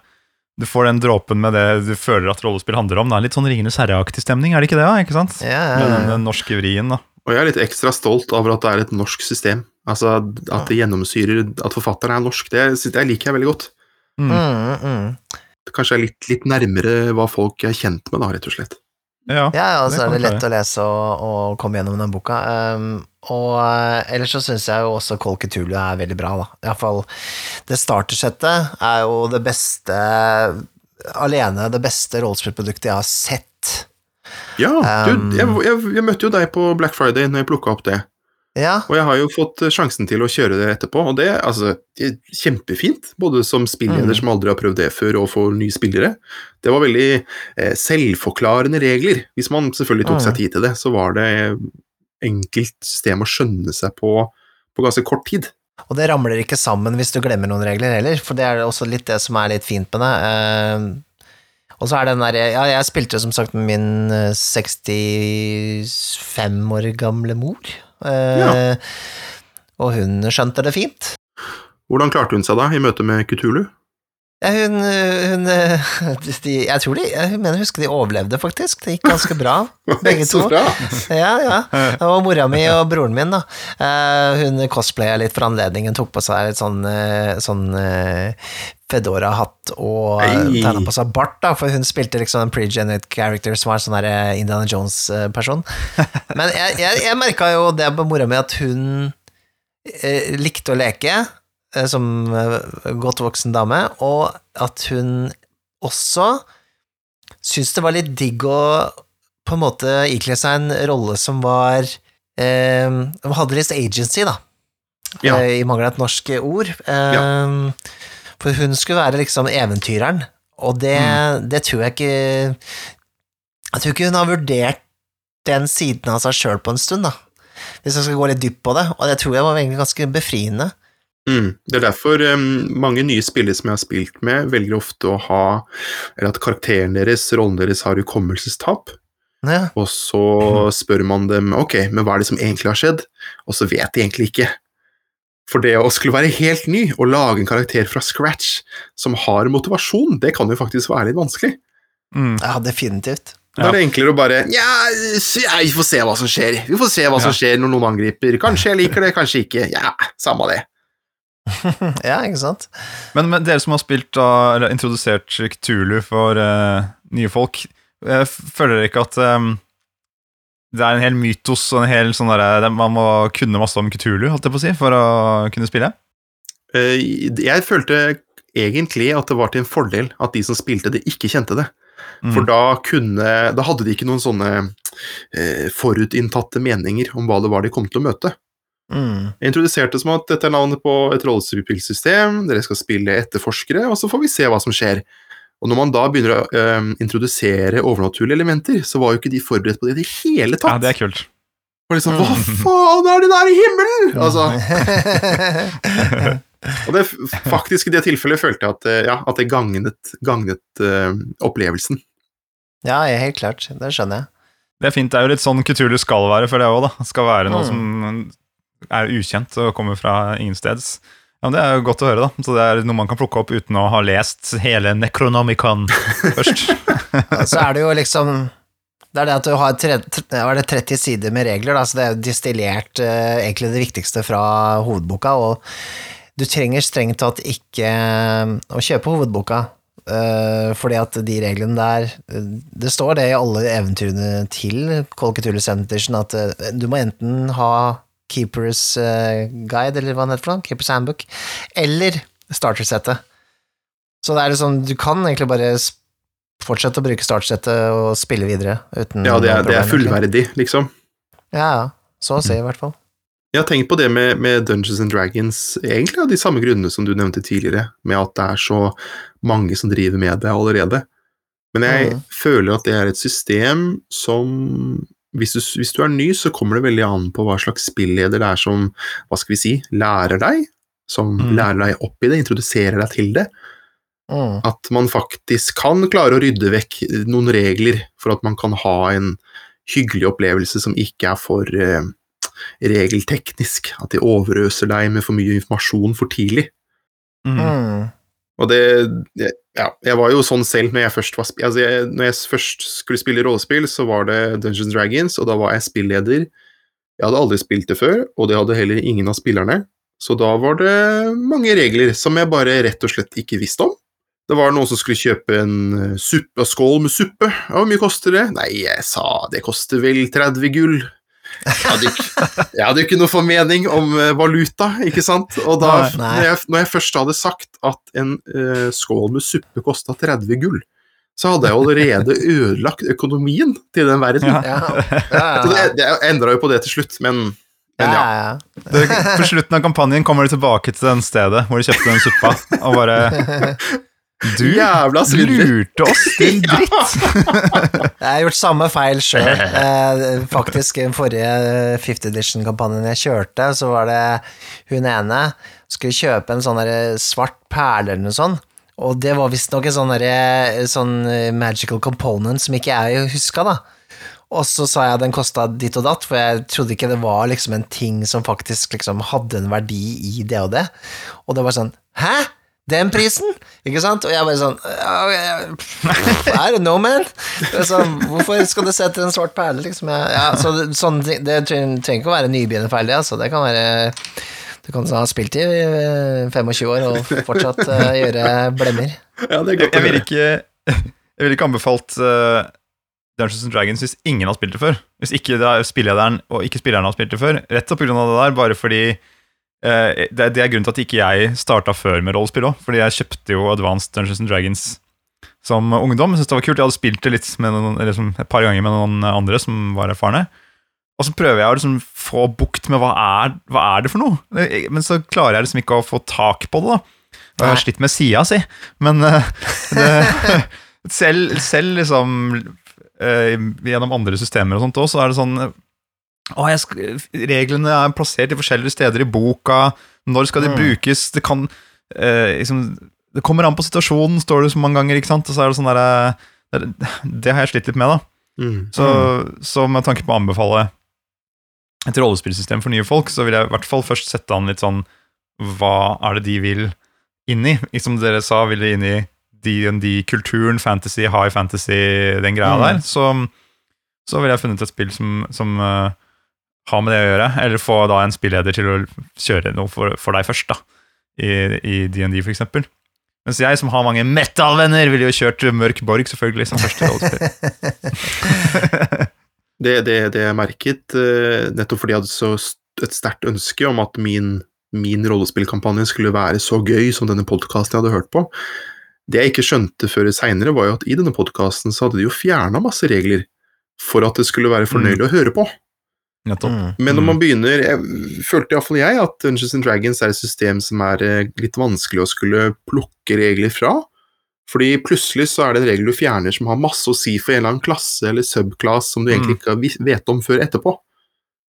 Du får den dråpen med det du føler at rollespill handler om. Da. Litt sånn Ringenes herre-aktig stemning, er det ikke det? da? Ikke sant? ja, Med ja, den, den norske vrien, da. Og jeg er litt ekstra stolt over at det er et norsk system. Altså at det gjennomsyrer at forfatteren er norsk. Det, det liker jeg veldig godt. Mm. Mm, mm. Det kanskje er litt, litt nærmere hva folk er kjent med, da, rett og slett. Ja. Ja, og så er det lett å lese og, og komme gjennom den boka. Um, og eh, ellers så syns jeg jo også Cthulhu er veldig bra, da. Iallfall det startersettet er jo det beste Alene det beste rollespillproduktet jeg har sett. Ja, du, jeg, jeg, jeg møtte jo deg på Black Friday når jeg plukka opp det. Ja, Og jeg har jo fått eh, sjansen til å kjøre det etterpå, og det altså, det er kjempefint. Både som spilleder Mm. som aldri har prøvd det før, og for nye spillere. Det var veldig eh, selvforklarende regler. Hvis man selvfølgelig tok Mm. seg tid til det, så var det enkelt system å skjønne seg på på ganske kort tid. og det ramler ikke sammen hvis du glemmer noen regler heller, for det er også litt det som er litt fint med det. Eh, og så er den derre Ja, jeg spilte som sagt med min eh, 65 år gamle mor, eh, Ja. og hun skjønte det fint. Hvordan klarte hun seg da i møte med Kutulu? Ja, hun, hun de, Jeg tror de Jeg mener, husker de overlevde, faktisk. Det gikk ganske bra, *laughs* begge to. Ja, ja. Og mora mi og broren min, da. Eh, hun cosplaya litt for anledningen, tok på seg litt sånn, eh, sånn eh, Fedora-hatt og Hei. tegna på seg bart, da, for hun spilte liksom en pre-genet character som var sånn der eh, Indiana Jones-person. Men jeg, jeg, jeg merka jo det på mora mi, at hun eh, likte å leke eh, som eh, godt voksen dame, og at hun også syntes det var litt digg å på en måte ikle seg en rolle som var eh, Hadde litt agency, da. Ja. Eh, I mangel av et norsk ord. Eh, For hun skulle være liksom eventyreren, og det, det tror jeg ikke Jeg tror ikke hun har vurdert den siden av seg sjøl på en stund, da. hvis jeg skal gå litt dypt på det, og det tror jeg var egentlig ganske befriende. Mm. Det er derfor um, mange nye spillere som jeg har spilt med, velger ofte å ha Eller at karakteren deres, rollen deres, har hukommelsestap. Ja. Og så spør man dem ok, men hva er det som egentlig har skjedd, og så vet de egentlig ikke. For det å skulle være helt ny og lage en karakter fra scratch som har motivasjon, det kan jo faktisk være litt vanskelig. Mm. ja, definitivt. Da er det enklere å bare ja, vi får se hva som skjer. Vi får se hva som skjer når noen angriper. Kanskje jeg liker det, kanskje ikke. Ja, samme det. *laughs* Ja, ikke sant? Men, men dere som har spilt da, eller introdusert Cthulhu for uh, nye folk, eh, føler dere ikke at um, det er en hel mytos og en hel sånn derre Man må kunne masse om Cthulhu, holdt jeg på å si, for å kunne spille? Uh, Jeg følte egentlig at det var til en fordel at de som spilte det, ikke kjente det. Mm. For da kunne Da hadde de ikke noen sånne eh, forutinntatte meninger om hva det var de kom til å møte. Mm. Jeg introduserte som at dette er navnet på et rollespillsystem, dere skal spille etterforskere, og så får vi se hva som skjer. Og når man da begynner å øh, introdusere overnaturlige elementer, så var jo ikke de forberedt på det i det hele Ja, det er kult. Og liksom, Hva faen er det der i himmelen?! Altså, *laughs* og det, faktisk i det tilfellet følte jeg at, eh, ja, at det gagnet, gagnet øh, opplevelsen. ja, helt klart. Det skjønner jeg. Det er fint. Det er jo litt sånn Cthulhu skal være for det òg, da. Det skal være noe Mm. som er ukjent og kommer fra ingensteds. Ja, men Det er jo godt å høre, da. Så det er noe man kan plukke opp uten å ha lest hele Necronomicon *laughs* først. Så er det jo liksom Det er det at du har tre, det 30 sider med regler, da, så det er jo distillert eh, egentlig det viktigste fra hovedboka, og du trenger strengt tatt ikke eh, å kjøpe hovedboka, eh, fordi at de reglene der eh, Det står det i alle eventyrene til Cthulhu Seventh at eh, du må enten ha Keepers eh, Guide, eller hva det heter for noe, Keepers Handbook, eller startersettet. Så det er liksom, du kan egentlig bare fortsette å bruke startsettet og spille videre uten Ja, det er, det er fullverdig, liksom. Ja, ja. Så å si, i hvert fall. Jeg har tenkt på det med, med Dungeons and Dragons, egentlig av de samme grunnene som du nevnte tidligere, med at det er så mange som driver med det allerede. Men jeg mm. føler at det er et system som hvis du, hvis du er ny, så kommer det veldig an på hva slags spilleder det er som hva skal vi si, lærer deg, som mm. lærer deg opp i det, introduserer deg til det. Mm. At man faktisk kan klare å rydde vekk noen regler for at man kan ha en hyggelig opplevelse som ikke er for eh, regelteknisk. At de overøser deg med for mye informasjon for tidlig. Mm. Mm. Og det Ja, jeg var jo sånn selv når jeg først var altså jeg, Når jeg først skulle spille rollespill, så var det Dungeons Dragons, og da var jeg spilleder. Jeg hadde aldri spilt det før, og det hadde heller ingen av spillerne. Så da var det mange regler som jeg bare rett og slett ikke visste om. Det var noen som skulle kjøpe en eh, suppe, skål med suppe. Hvor mye koster det? Nei, jeg sa det koster vel 30 gull. Jeg hadde ikke, jeg hadde jo ikke noe formening om eh, valuta, ikke sant? Og da, når jeg, når jeg først hadde sagt at en uh, skål med suppe kosta 30 gull, så hadde jeg allerede ødelagt økonomien til den verden. Ja. Ja, ja, Så ja. det, jeg endra jo på det til slutt, men, men ja. ja, ja. Det, på slutten av kampanjen kommer de tilbake til den stedet hvor de kjøpte den suppa, og bare *laughs* Du Jævla svindler! lurte oss, din *laughs* dritt! *laughs* Jeg har gjort samme feil sjøl. *laughs* Eh, faktisk, i den forrige Fifth Edition-kampanjen jeg kjørte, så var det hun ene skulle kjøpe en sånn svart perle eller noe sånt. Og det var visstnok en sånn, der, sånn magical component som ikke jeg huska, da. Og så sa jeg den kosta ditt og datt, for jeg trodde ikke det var liksom en ting som faktisk liksom hadde en verdi i det og det. Og det var sånn Hæ? Den prisen? Ikke sant? Og jeg bare sånn Er det no man. Sånn, hvorfor skal du sette en svart perle, liksom? Ja, så det, sånn, ting- det trenger ikke å være nybegynnerferdig, det, altså. Det kan være Du kan ha spilt i eh, 25 år og fortsatt uh, gjøre blemmer. Ja, det er Jeg, godt å jeg ville høre. ikke, jeg ville ikke anbefalt uh, Dungeons and Dragons hvis ingen har spilt det før. Hvis ikke det er spillederen og ikke spilleren har spilt det før. Rett og på grunn av det der, bare fordi eh, det, det er grunnen til at ikke jeg starta før med rollespill òg. Fordi jeg kjøpte jo Advanced Dungeons and Dragons som ungdom. Jeg syntes det var kult. Jeg hadde spilt det litt med noen, liksom et par ganger med noen andre som var erfarne. Og så prøver jeg å liksom få bukt med hva er, hva er det for noe? Men så klarer jeg liksom ikke å få tak på det. da. Jeg har slitt med sida si, men uh, det, *laughs* selv, selv liksom uh, gjennom andre systemer og sånt òg, så er det sånn Å, reglene er plassert i forskjellige steder i boka. Når skal de Mm. brukes? Det kan eh, liksom, Det kommer an på situasjonen, står det så mange ganger. ikke sant? Og så er det sånn der, det, det har jeg slitt litt med, da. Mm. Så, så med tanke på å anbefale et rollespillsystem for nye folk, så vil jeg i hvert fall først sette an litt sånn Hva er det de vil inn i? Som dere sa, vil de inn i D&D-kulturen, fantasy, high fantasy, den greia Mm. der. Så, så ville jeg funnet et spill som, som eh, har med det å gjøre, eller få da en spilleder til å kjøre noe for, for deg først, da. I, DND eksempel. Mens jeg, som har mange metal-venner, ville jo kjørt Mørk Borg, selvfølgelig, som første rollespill. *laughs* Det, det, det jeg merket, eh, nettopp fordi jeg hadde så et sterkt ønske om at min, min rollespillkampanje skulle være så gøy som denne podkasten jeg hadde hørt på. Det jeg ikke skjønte før seinere, var jo at i denne podkasten så hadde de jo fjerna masse regler for at det skulle være fornøyelig å høre på. Nettopp. Mm. Men når man begynner Jeg følte iallfall jeg at Dungeons and Dragons er et system som er eh, litt vanskelig å skulle plukke regler fra. Fordi plutselig så er det en regel du fjerner som har masse å si for en eller annen klasse eller subclass som du egentlig Mm. ikke vet om før etterpå.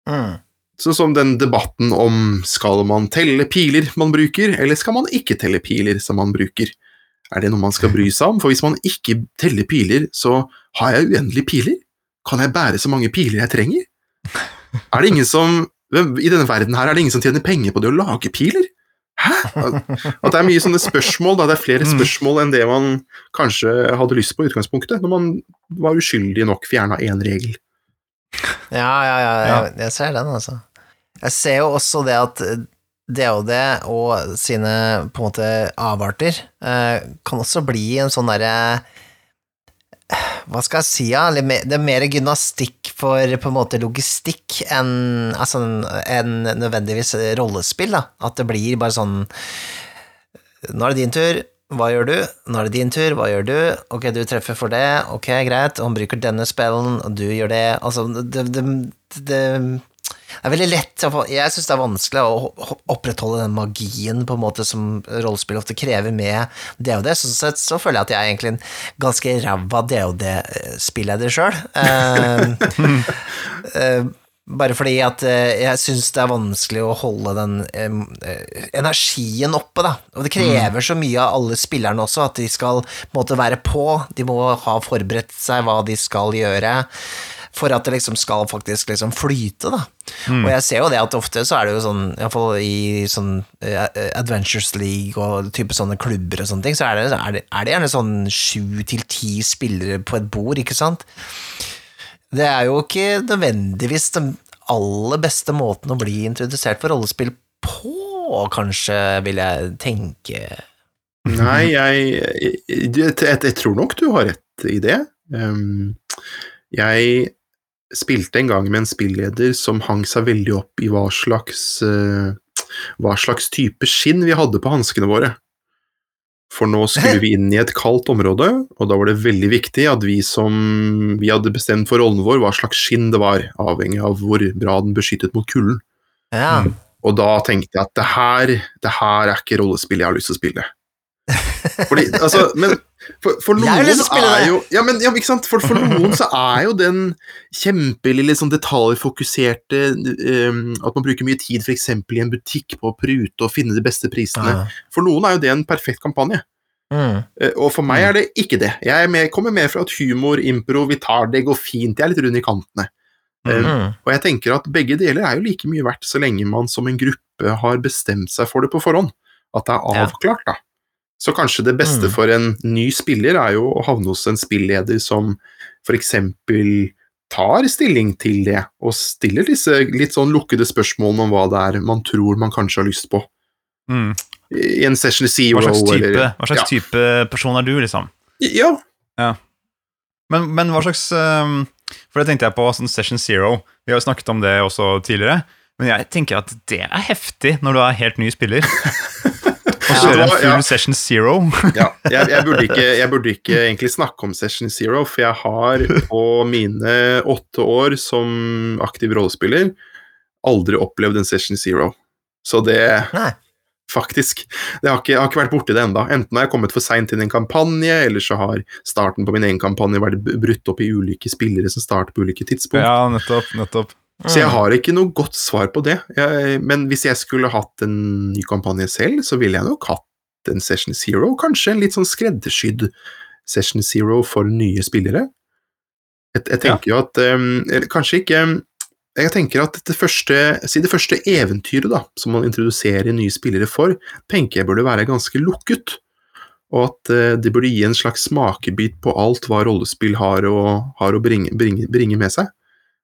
Mm. Sånn som den debatten om skal man telle piler man bruker, eller skal man ikke telle piler som man bruker. Er det noe man skal bry *laughs* seg om? For hvis man ikke teller piler, så har jeg uendelige piler. Kan jeg bære så mange piler jeg trenger? Er det ingen som I denne verden her er det ingen som tjener penger på det å lage piler? Hæ? At det er mye sånne spørsmål, da. Det er flere Mm. spørsmål enn det man kanskje hadde lyst på i utgangspunktet, når man var uskyldig nok fjerna én regel. Ja, ja, ja, jeg, jeg ser den, altså. Jeg ser jo også det at DOD og sine på en måte avarter eh, kan også bli en sånn derre Hva skal jeg si, ja? Det er mer gymnastikk for på en måte logistikk enn altså, enn nødvendigvis rollespill, da. At det blir bare sånn Nå er det din tur, hva gjør du? Nå er det din tur, hva gjør du? Ok, du treffer for det, ok, greit, han bruker denne spellen, og du gjør det Altså, det, det, det er veldig lett Jeg syns det er vanskelig å opprettholde den magien på en måte som rollespill ofte krever med DOD. Sånn sett så føler jeg at jeg er egentlig en ganske ræva DOD-spilleder sjøl. *laughs* bare fordi at eh, jeg syns det er vanskelig å holde den eh, energien oppe, da. Og det krever så mye av alle spillerne også, at de skal på være på. De må ha forberedt seg hva de skal gjøre. For at det liksom skal faktisk liksom flyte, da. Og jeg ser jo det at ofte så er det jo sånn, iallfall i sånn eh, Adventures League og type sånne klubber og sånne ting, så er det, er det, er det gjerne sånn sju til ti spillere på et bord, ikke sant? Det er jo ikke nødvendigvis den aller beste måten å bli introdusert for rollespill på, kanskje, vil jeg tenke. Nei, jeg, jeg, jeg, jeg tror nok du har rett i det. Um, jeg spilte en gang med en spilleder som hang seg veldig opp i hva slags, uh, hva slags type skinn vi hadde på hanskene våre. For nå skulle vi inn i et kaldt område, og da var det veldig viktig at vi som vi hadde bestemt for rollen vår, hva slags skinn det var, avhengig av hvor bra den beskyttet mot kulden. Ja. Og da tenkte jeg at det her, det her er ikke rollespill jeg har lyst til å spille. Fordi, altså, men for, for noen er jo ja, men, ja, ikke sant? For, for noen så er jo den kjempelille sånn detaljfokuserte um, At man bruker mye tid f.eks. i en butikk på å prute og finne de beste prisene. Ja. For noen er jo det en perfekt kampanje. Mm. Eh, Og for meg er det ikke det. Jeg mer, kommer mer fra at humor, impro, vi tar det, går fint, jeg er litt rund i kantene. Eh, Mm. Og jeg tenker at begge deler er jo like mye verdt så lenge man som en gruppe har bestemt seg for det på forhånd. At det er avklart, da. Så kanskje det beste Mm. for en ny spiller er jo å havne hos en spilleder som eksempel tar stilling til det, og stiller disse litt sånn lukkede spørsmålene om hva det er man tror man kanskje har lyst på. Mm. I en session zero, Hva slags, type, eller hva slags type person er du, liksom? Ja. Men, men hva slags ehm, For det tenkte jeg på sånn Session Zero. Vi har jo snakket om det også tidligere. Men jeg tenker at det er heftig når du er helt ny spiller. *laughs* Ja, kjøre en full Session Zero. ja. Jeg, jeg, burde ikke, jeg burde ikke egentlig snakke om Session Zero, for jeg har på mine åtte år som aktiv rollespiller aldri opplevd en Session Zero. Så det Nei. Faktisk. Det har ikke, jeg har ikke vært borti det enda. Enten har jeg kommet for seint inn i en kampanje, eller så har starten på min egen kampanje vært brutt opp i ulike spillere som starter på ulike tidspunkt. Ja, nettopp. nettopp. Så jeg har ikke noe godt svar på det. Jeg, men hvis jeg skulle hatt en ny kampanje selv, så ville jeg nok hatt en Session Zero. Kanskje en litt sånn skreddersydd Session Zero for nye spillere. Jeg, jeg tenker jo at um, Kanskje ikke Jeg tenker at det første, si det første eventyret da, som man introduserer nye spillere for, tenker jeg burde være ganske lukket. Og at uh, det burde gi en slags smakebit på alt hva rollespill har å, har å bringe, bringe, bringe med seg.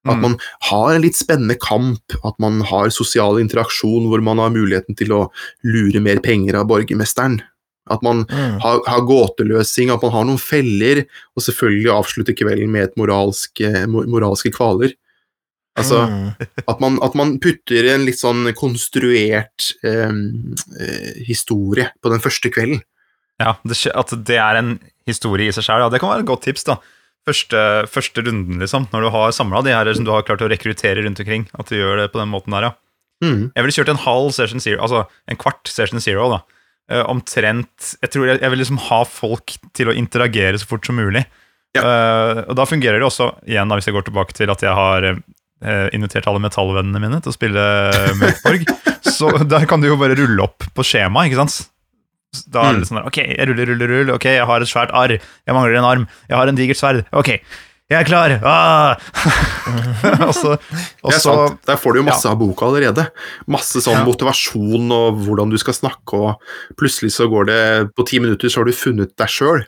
At Mm. man har en litt spennende kamp, at man har sosial interaksjon hvor man har muligheten til å lure mer penger av borgermesteren. At man Mm. har, har gåteløsing, at man har noen feller, og selvfølgelig avslutte kvelden med et moralsk, eh, moralske kvaler. Altså, Mm. at, man, at man putter en litt sånn konstruert eh, eh, historie på den første kvelden. Ja, det, At det er en historie i seg sjøl, ja, det kan være et godt tips. da. Første, første runden, liksom, når du har samla de her som du har klart å rekruttere rundt omkring. At du gjør det på den måten der, ja. Mm. Jeg ville kjørt en halv session zero, altså en kvart session zero, da. Uh, omtrent Jeg tror jeg, jeg vil liksom ha folk til å interagere så fort som mulig. Eh, og da fungerer det også, igjen da, hvis jeg går tilbake til at jeg har uh, invitert alle metallvennene mine til å spille Mørkborg, *laughs* så der kan du jo bare rulle opp på skjemaet, ikke sant? Da er det sånn der, ok, jeg ruller, ruller, ruller, ok, jeg har et svært arr, jeg mangler en arm, jeg har en digert sverd, ok, jeg er klar, ah! *laughs* og så, og så. Der får du jo masse av boka allerede. Masse sånn Ja. motivasjon og hvordan du skal snakke, og plutselig så går det På ti minutter så har du funnet deg sjøl,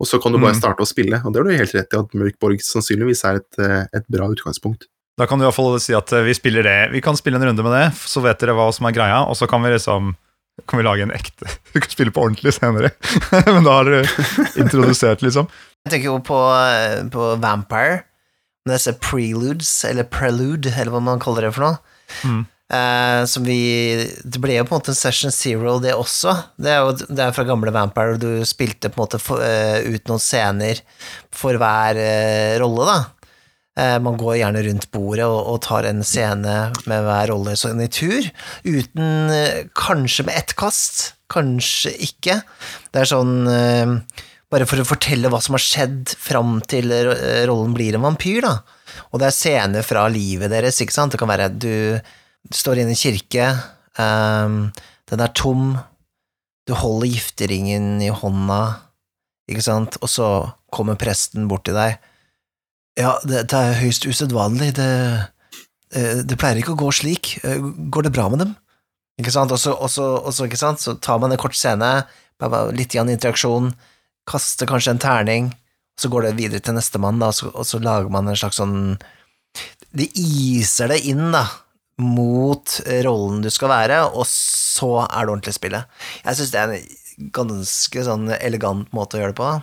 og så kan du bare Mm. starte å spille. Og det har du helt rett i, at Mørkborg sannsynligvis er et, eh, et bra utgangspunkt. Da kan du i hvert fall si at eh, vi spiller det. Vi kan spille en runde med det, så vet dere hva som er greia, og så kan vi liksom kan vi lage en ekte *laughs* Du kan spille på ordentlig senere, *laughs* men da har dere introdusert, liksom. Jeg tenker jo på, eh, på Vampire, disse preludes, eller prelude, eller hva man kaller det for noe. Mm. Uh, som vi Det ble jo på en måte en Session Zero, det også. Det er jo det er fra gamle Vampire, du spilte på en måte for, uh, ut noen scener for hver uh, rolle, da. Eh, man går gjerne rundt bordet og, tar en scene med hver rolle sånn i tur, uten eh, Kanskje med ett kast, kanskje ikke. Det er sånn eh, Bare for å fortelle hva som har skjedd fram til rollen blir en vampyr, da. Og det er scener fra livet deres, ikke sant. Det kan være at du står inne i en kirke, den er tom, du holder gifteringen i hånda, ikke sant, og så kommer presten bort til deg. Ja, det, er høyst usedvanlig, det, eh, det pleier ikke å gå slik, Eh, går det bra med dem? Ikke sant, og så, og så, og så, ikke sant? så tar man en kort scene, litt igjen interaksjon, kaster kanskje en terning, så går det videre til nestemann, og og så lager man en slags sånn Det iser det inn, da, mot rollen du skal være, og så er det ordentlig spillet. Jeg syns det er en ganske sånn elegant måte å gjøre det på. da.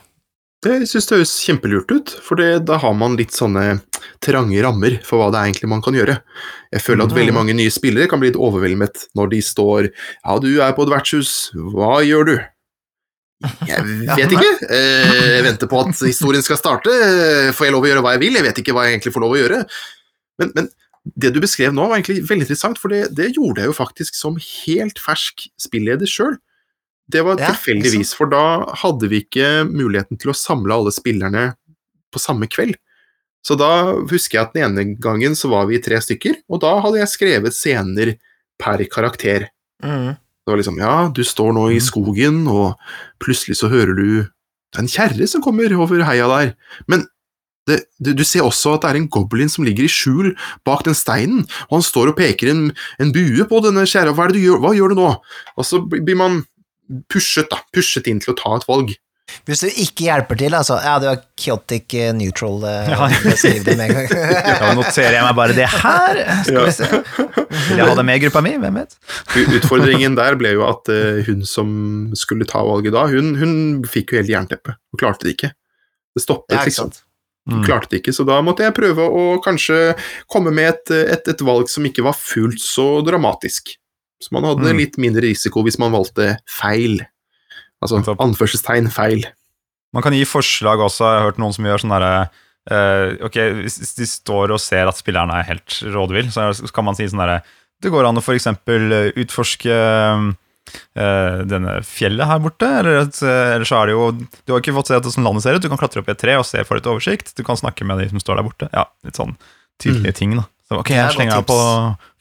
Det synes det høres kjempelurt ut, for det, da har man litt sånne trange rammer for hva det er egentlig man kan gjøre. Jeg føler at Mhm. veldig mange nye spillere kan bli litt overveldet når de står Ja, du er på et vertshus, hva gjør du? Jeg *laughs* vet ikke. Eh, Jeg venter på at historien skal starte. Får jeg lov å gjøre hva jeg vil? Jeg vet ikke hva jeg egentlig får lov å gjøre. Men, men det du beskrev nå, var egentlig veldig interessant, for det, det gjorde jeg jo faktisk som helt fersk spilleder sjøl. Det var Ja, tilfeldigvis, for da hadde vi ikke muligheten til å samle alle spillerne på samme kveld. Så da husker jeg at den ene gangen så var vi tre stykker, og da hadde jeg skrevet scener per karakter. Mm. Det var liksom Ja, du står nå i skogen, og plutselig så hører du Det er en kjerre som kommer over heia der. Men det, du, du ser også at det er en goblin som ligger i skjul bak den steinen, og han står og peker en, en bue på denne kjerra. Hva det? Hva gjør du nå? Og så blir man pushet, da. Pushet inn til å ta et valg. Hvis du ikke hjelper til, altså Ja, du er chaotic eh, neutral, eh, Ja. det med en gang. *laughs* Da noterer jeg meg bare det her. Skal vi se. Vil jeg ha det med i gruppa mi? Hvem vet? Utfordringen der ble jo at eh, hun som skulle ta valget da, hun, hun fikk jo helt jernteppe, og klarte det ikke. Det stoppet, Ja, ikke liksom. sant. Hun Mm. klarte det ikke, så da måtte jeg prøve å kanskje komme med et, et, et valg som ikke var fullt så dramatisk. Så man hadde Mm. litt mindre risiko hvis man valgte feil. Altså anførselstegn feil. Man kan gi forslag også. Jeg har hørt noen som gjør sånn derre uh, Ok, hvis de står og ser at spilleren er helt rådvill, så kan man si sånn derre Det går an å for eksempel utforske uh, denne fjellet her borte, eller, et, uh, eller så er det jo Du har ikke fått se hvordan landet ser ut, du kan klatre opp i et tre og se for litt oversikt. Du kan snakke med de som står der borte. Ja, litt sånn tydelige ting, da. Så ok, jeg slenger meg på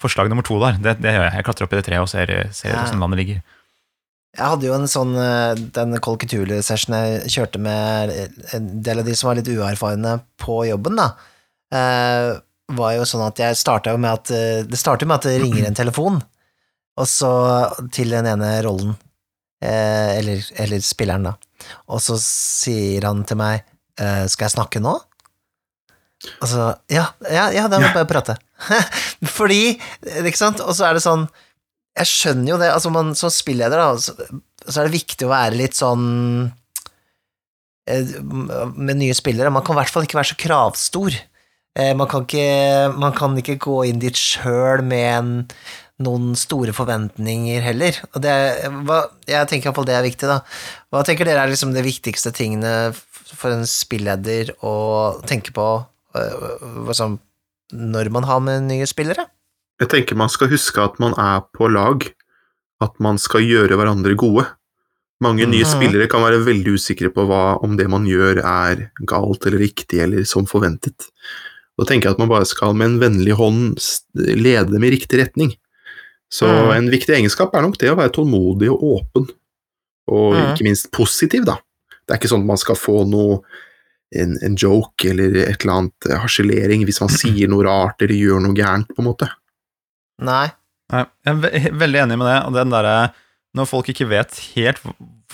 forslag nummer to der. Det, det gjør jeg. Jeg klatrer opp i det treet og ser, ser Ja. landet ligger. Jeg hadde jo en sånn eh, Den Call Cthulhu-session jeg kjørte med en del av de som var litt uerfarne på jobben, da, eh, var jo sånn at jeg starta jo med at eh, Det starter med at det ringer en telefon, og så til den ene rollen, eh, eller, eller spilleren, da, og så sier han til meg eh, Skal jeg snakke nå? Og så Ja, ja, ja da må jeg bare prate. *laughs* Fordi, ikke sant, og så er det sånn jeg skjønner jo det, altså man, som spilleder da, så, så er det viktig å være litt sånn eh, med nye spillere, man kan i hvert fall ikke være så kravstor. Eh, Man kan ikke, man kan ikke gå inn dit sjøl med en, noen store forventninger heller. Og det, hva, jeg tenker iallfall det er viktig, da. Hva tenker dere er liksom de viktigste tingene for en spilleder å tenke på som- når man har med nye spillere? Jeg tenker man skal huske at man er på lag, at man skal gjøre hverandre gode. Mange nye Mhm. spillere kan være veldig usikre på hva, om det man gjør er galt eller riktig eller som forventet. Da tenker jeg at man bare skal med en vennlig hånd lede dem i riktig retning. Så mm. en viktig egenskap er nok det å være tålmodig og åpen, og mm. ikke minst positiv, da. Det er ikke sånn at man skal få noe en, en joke eller et eller annet eh, harselering hvis man sier noe rart eller gjør noe gærent, på en måte. Nei. Nei, jeg er ve veldig enig med det. Og den derre Når folk ikke vet helt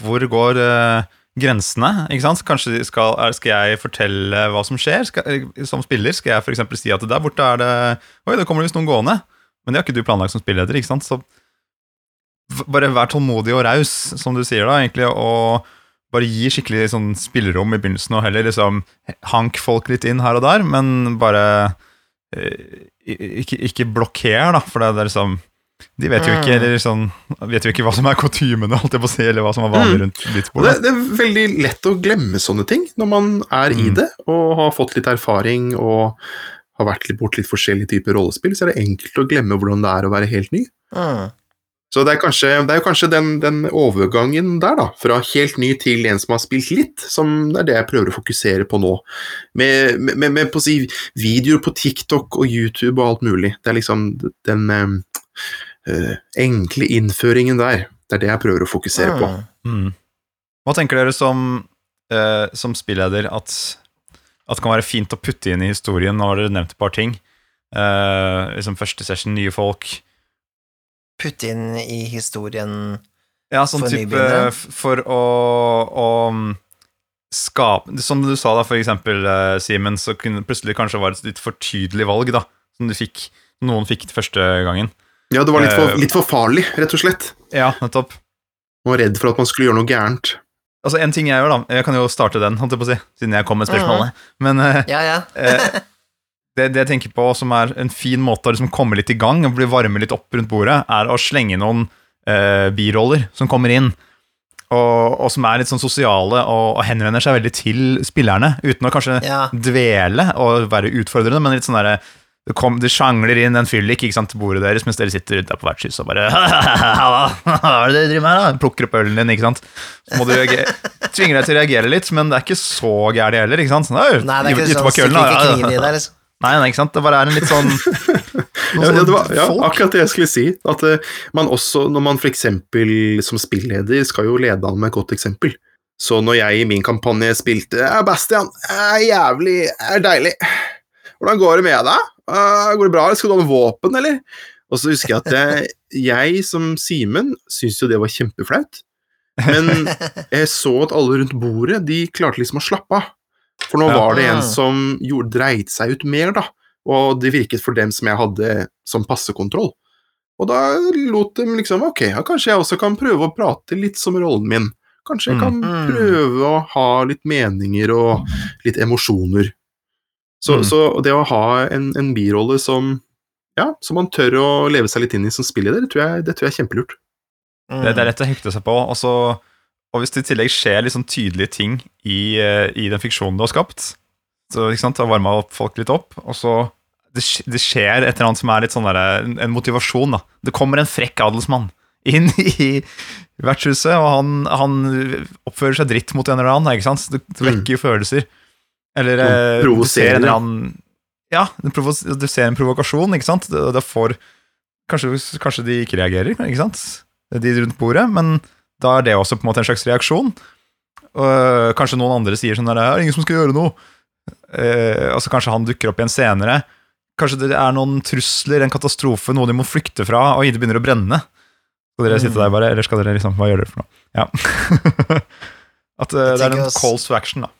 hvor går uh, grensene, ikke sant Kanskje de skal, skal jeg fortelle hva som skjer? Skal, eh, som spiller skal jeg f.eks. si at der borte er det Oi, der kommer det visst noen gående. Men det har ikke du planlagt som spilleder, ikke sant? Så bare vær tålmodig og raus, som du sier da, egentlig, og bare gi skikkelig sånn spillerom i begynnelsen, og heller liksom hank folk litt inn her og der, men bare eh, ikke, ikke blokker, da, for det er liksom De vet jo ikke, Mm. eller sånn Vet jo ikke hva som er kutymene, holdt jeg på å si, eller hva som er vanlig Mm. rundt ditt blitzbordet. Det, det er veldig lett å glemme sånne ting når man er i Mm. det og har fått litt erfaring og har vært litt bort litt forskjellige typer rollespill, så er det enkelt å glemme hvordan det er å være helt ny. Mm. Så det er, kanskje, det er kanskje den, den overgangen der, da, fra helt ny til en som har spilt litt, som er det jeg prøver å fokusere på nå. Med, med, med, på å si, videoer på TikTok og YouTube og alt mulig. Det er liksom den eh, enkle innføringen der. Det er det jeg prøver å fokusere på. Mm. Mm. Hva tenker dere som, øh, som spilleder at, at det kan være fint å putte inn i historien? Nå har dere nevnt et par ting. Uh, liksom første session, nye folk. Putte inn i historien Ja, sånn For type nybegynnere? For å, å mm, skape Som du sa, da, for eksempel, eh, Simen, så kunne det plutselig kanskje være et litt for tydelig valg, da. Som du fikk, noen fikk første gangen. Ja, det var litt for, Eh, litt for farlig, rett og slett. Ja, nettopp. Man var redd for at man skulle gjøre noe gærent. Altså, en ting jeg gjør, da Jeg kan jo starte den, holdt jeg på å si, siden jeg kom med spørsmålet. Men eh, Ja, ja. *laughs* det, det jeg tenker på som er en fin måte å liksom komme litt i gang og bli varme litt opp rundt bordet, er å slenge noen eh, biroller som kommer inn, og, og som er litt sånn sosiale og, og henvender seg veldig til spillerne, uten å kanskje ja. dvele og være utfordrende, men litt sånn derre det, kom, det sjangler inn en fyllik ikke sant, til bordet deres mens dere sitter der på vertshus og bare *laughs* hva er det dere driver med her, da? Plukker opp ølen din, ikke sant. Så må du tvinge deg til å reagere litt, men det er ikke så gærent heller, ikke sant. Sånn, Nei, det er ikke sånn da.» ikke kniven i deg, liksom. Nei, nei, ikke sant. Det bare er en litt sånn *laughs* Ja, ja, det var, ja, akkurat det jeg skulle si. At uh, man også, når man f.eks. som spilleder skal jo lede an med et godt eksempel. Så når jeg i min kampanje spilte er Bastian, er jævlig er deilig. Hvordan går det med deg? Uh, går det bra? Skal du ha med våpen, eller? Og så husker jeg at jeg, jeg som Simen syntes jo det var kjempeflaut. Men *laughs* jeg så at alle rundt bordet de klarte liksom å slappe av. For nå Ja. var det en Mm. som gjorde, dreit seg ut mer, da. Og det virket for dem som jeg hadde som passekontroll. Og da lot dem liksom Ok, ja, kanskje jeg også kan prøve å prate litt som rollen min. Kanskje jeg Mm. kan Mm. prøve å ha litt meninger og litt emosjoner. Så, Mm. så det å ha en, en birolle som ja, som man tør å leve seg litt inn i som spilleder, det tror jeg, det tror jeg er kjempelurt. Mm. Det, det er lett å hekte seg på. Og, så, og hvis det i tillegg skjer sånn tydelige ting i, eh, i den fiksjonen du har skapt, så ikke sant, har varma folk litt opp, og så det, det skjer et eller annet som er litt sånn der, en, en motivasjon. da. Det kommer en frekk adelsmann inn *laughs* i vertshuset, og han, han oppfører seg dritt mot en eller annen. ikke sant? Det, det vekker jo følelser. Eller eh, du ser en eller annen Ja, du ser en provokasjon, ikke sant? Det får kanskje, kanskje de ikke reagerer, ikke sant? De rundt bordet, men da er det også på en måte en slags reaksjon. Uh, kanskje noen andre sier sånn der, det er ingen som skal gjøre noe. Uh, altså kanskje han dukker opp igjen senere. Kanskje det er noen trusler, en katastrofe, noe de må flykte fra, og det begynner å brenne. Skal dere sitte der bare, eller skal dere liksom, hva gjør dere for noe? Ja. *laughs* At uh, det er en calls to action, da.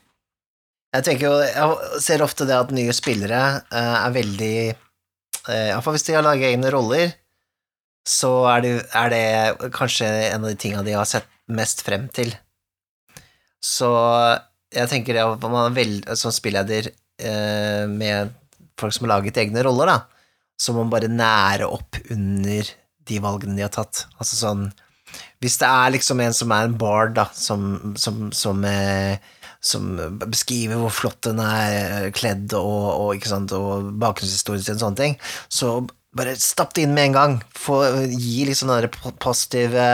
Jeg tenker jo, jeg ser ofte det at nye spillere uh, er veldig uh, Iallfall hvis de har laget egne roller, så er det, er det kanskje en av de tinga de har sett mest frem til. Så jeg tenker det at man vel, som spilleder eh, med folk som har laget egne roller, da, så må man bare nære opp under de valgene de har tatt. Altså sånn Hvis det er liksom en som er en bard, da, som, som, som eh, som beskriver hvor flott den er kledd og, og, og bakgrunnshistorien sin og sånne ting, så bare stapp det inn med en gang. Få, gi liksom den der po- positive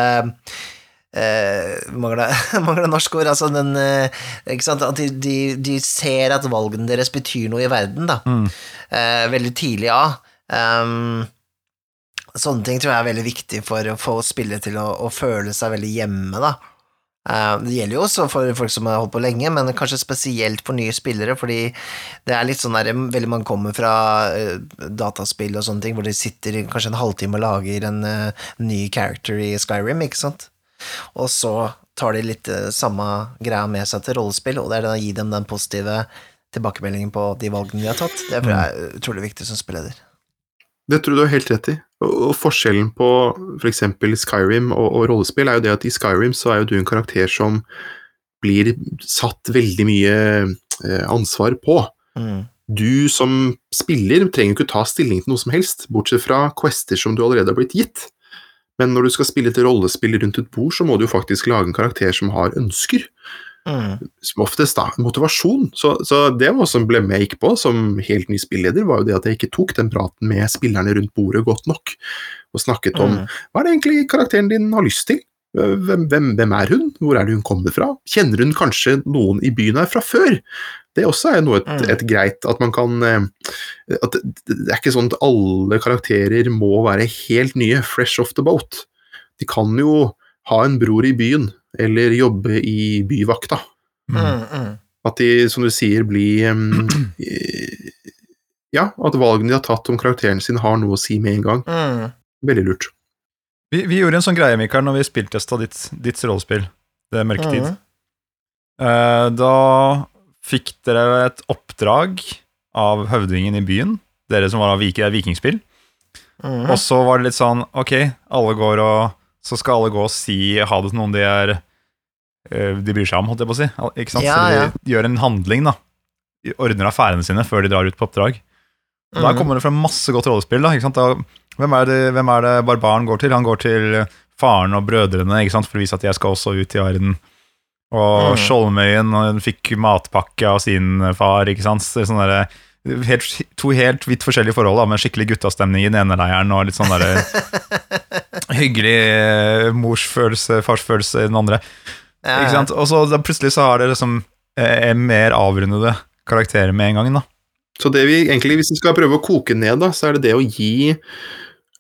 eh, mangler, *laughs* mangler norsk ord, altså den eh, at de, de, de ser at valgene deres betyr noe i verden, da. Mm. Eh, veldig tidlig av. Um, sånne ting tror jeg er veldig viktig for å få spillere til å, å føle seg veldig hjemme, da. Eh, det gjelder jo også for folk som har holdt på lenge, men kanskje spesielt for nye spillere, fordi det er litt sånn der veldig mange kommer fra eh, dataspill og sånne ting, hvor de sitter kanskje en halvtime og lager en eh, ny character i Skyrim, ikke sant? Og så tar de litt samme greia med seg til rollespill, og det er det å gi dem den positive tilbakemeldingen på de valgene de har tatt. Det tror jeg er utrolig viktig som spilleder. Det tror du har helt rett i. Og, forskjellen på f.eks. Skyrim og, og rollespill er jo det at i Skyrim så er jo du en karakter som blir satt veldig mye eh, ansvar på. Mm. Du som spiller trenger ikke ta stilling til noe som helst, bortsett fra quester som du allerede har blitt gitt. Men når du skal spille et rollespill rundt et bord, så må du jo faktisk lage en karakter som har ønsker. Mm. Som oftest da, motivasjon. Så, så det var som ble med jeg gikk på som helt ny spilleder, var jo det at jeg ikke tok den praten med spillerne rundt bordet godt nok, og snakket om Mm. hva er det egentlig karakteren din har lyst til? Hvem, hvem, hvem er hun? Hvor er det hun kommer fra? Kjenner hun kanskje noen i byen her fra før? Det også er noe et, Mm. et greit at man kan eh, at det, det er ikke sånn at alle karakterer må være helt nye, fresh off the boat. De kan jo ha en bror i byen, eller jobbe i byvakta. Mm. Mm, mm. At de, som du sier, blir eh, *clears throat* Ja, at valgene de har tatt om karakteren sin, har noe å si med en gang. Mm. Veldig lurt. Vi, vi gjorde en sånn greie, Mikael, når vi spilltesta ditt, ditt rollespill, Det er mørketid. Mm. Uh, da fikk dere et oppdrag av høvdingen i byen, dere som var av vik vikingspill. Mm. Og så var det litt sånn, ok, alle går og Så skal alle gå og si ha det til noen de er De bryr seg om, holdt jeg på å si. Ikke sant? Ja, så de gjør en handling, da. Ordner affærene sine før de drar ut på oppdrag. Og Da Mm. kommer det fra masse godt rollespill. da, ikke sant? Da, hvem, er det, hvem er det barbaren går til? Han går til faren og brødrene ikke sant? for å vise at jeg skal også ut i verden. Og Mm. Skjoldmøyen han fikk matpakke av sin far. ikke sant? Sånn der, helt, to helt vidt forskjellige forhold, da, med skikkelig guttastemning i den ene leiren og litt sånn derre *laughs* hyggelig eh, morsfølelse, farsfølelse i den andre. Ja, Ikke sant? Og så da plutselig så har det liksom eh, mer avrundede karakterer med en gang. da. Så det vi egentlig, hvis vi skal prøve å koke ned, da, så er det det å gi